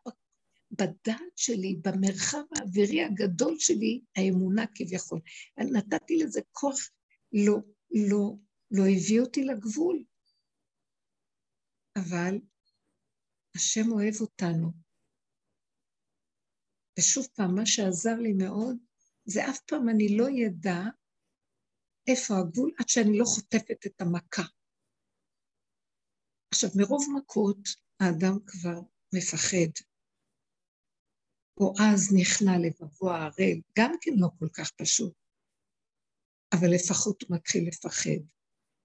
בדעת שלי, במרחב האווירי הגדול שלי, האמונה כביכול. נתתי לזה כוח, לא, לא, לא הביא אותי לגבול. אבל השם אוהב אותנו. ושוב פעם, מה שעזר לי מאוד, זה אף פעם אני לא ידע איפה הגבול עד שאני לא חוטפת את המכה. עכשיו, מרוב מכות האדם כבר מפחד. או אז נכנע לבבו הערל, גם כן לא כל כך פשוט, אבל לפחות הוא מתחיל לפחד,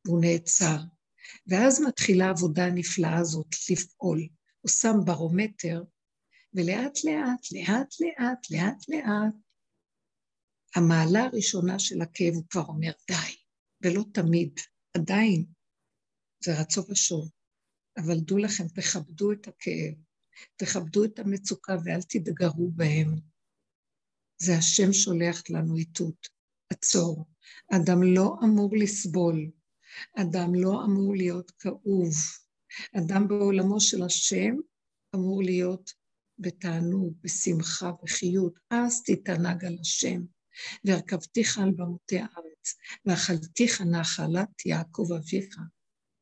והוא נעצר. ואז מתחילה העבודה הנפלאה הזאת לפעול. הוא שם ברומטר, ולאט לאט, לאט לאט, לאט לאט, המעלה הראשונה של הכאב הוא כבר אומר די, ולא תמיד, עדיין, זה רצו ושוב. אבל דעו לכם, תכבדו את הכאב, תכבדו את המצוקה ואל תתגרו בהם. זה השם שולח לנו איתות. עצור. אדם לא אמור לסבול. אדם לא אמור להיות כאוב. אדם בעולמו של השם אמור להיות בתענוג, בשמחה, בחיות. אז תתענג על השם. והרכבתיך על במותי הארץ, ואכלתיך נחלת יעקב אביך.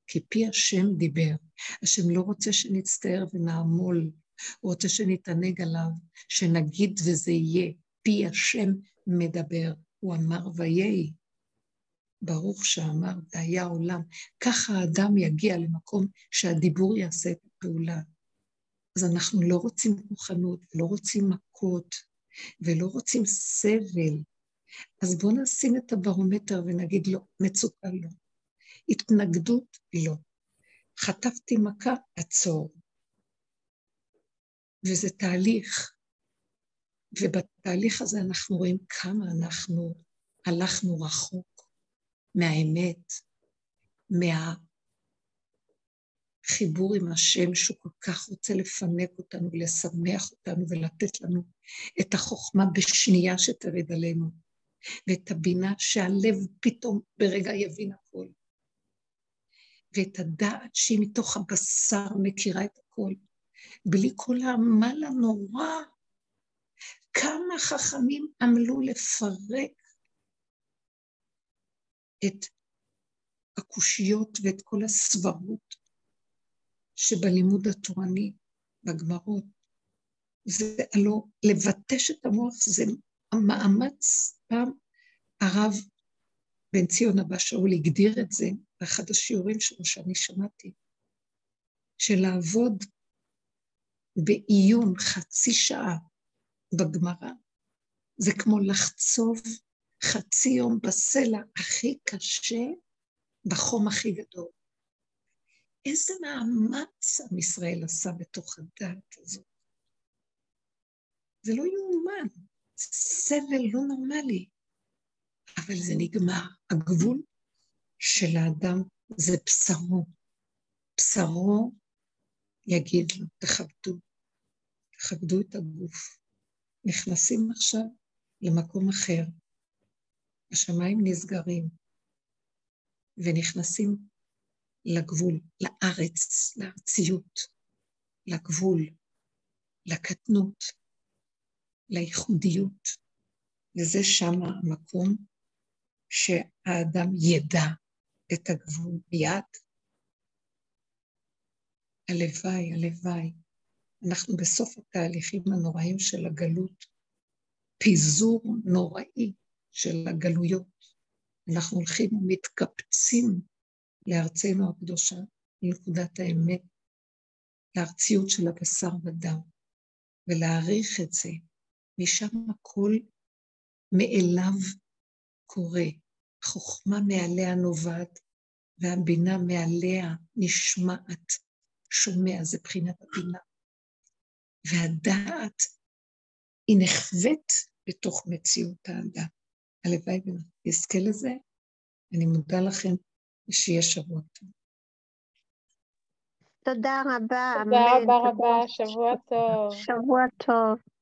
כי פי השם דיבר. השם לא רוצה שנצטער ונעמול, הוא רוצה שנתענג עליו, שנגיד וזה יהיה. פי השם מדבר. הוא אמר ויהי. ברוך שאמר והיה עולם. ככה האדם יגיע למקום שהדיבור יעשה את הפעולה. אז אנחנו לא רוצים כוחנות, ולא רוצים מכות, ולא רוצים סבל. אז בואו נשים את הברומטר ונגיד לו, מצוקה לא. התנגדות, לא. חטפתי מכה, עצור. וזה תהליך, ובתהליך הזה אנחנו רואים כמה אנחנו הלכנו רחוק מהאמת, מהחיבור עם השם שהוא כל כך רוצה לפנק אותנו, לשמח אותנו ולתת לנו את החוכמה בשנייה שתרד עלינו, ואת הבינה שהלב פתאום ברגע יבין הכל. ואת הדעת שהיא מתוך הבשר מכירה את הכל, בלי כל העמל הנורא. כמה חכמים עמלו לפרק את הקושיות ואת כל הסברות שבלימוד התורני, בגמרות. זה הלא לבטש את המוח זה המאמץ, פעם הרב בן ציון אבא שאול הגדיר את זה באחד השיעורים שלו שאני שמעתי, של לעבוד בעיון חצי שעה בגמרא, זה כמו לחצוב חצי יום בסלע הכי קשה בחום הכי גדול. איזה מאמץ עם ישראל עשה בתוך הדעת הזאת. זה לא יאומן, סבל לא נורמלי, אבל זה נגמר. הגבול של האדם זה בשרו. בשרו יגיד לו, תכבדו, תכבדו את הגוף. נכנסים עכשיו למקום אחר, השמיים נסגרים, ונכנסים לגבול, לארץ, לארציות, לגבול, לקטנות, לייחודיות, וזה שם המקום שהאדם ידע את הגבול מיד. הלוואי, הלוואי. אנחנו בסוף התהליכים הנוראים של הגלות, פיזור נוראי של הגלויות. אנחנו הולכים ומתקפצים לארצנו הקדושה, לנקודת האמת, לארציות של הבשר ודם, ולהעריך את זה. משם הכל מאליו קורה. חוכמה מעליה נובעת, והבינה מעליה נשמעת, שומע, זה בחינת הבינה. והדעת היא נחווית בתוך מציאות האדם. הלוואי ונזכה לזה. אני מודה לכם, ושיהיה שבוע טוב. תודה רבה. תודה רבה רבה, שבוע טוב. שבוע טוב.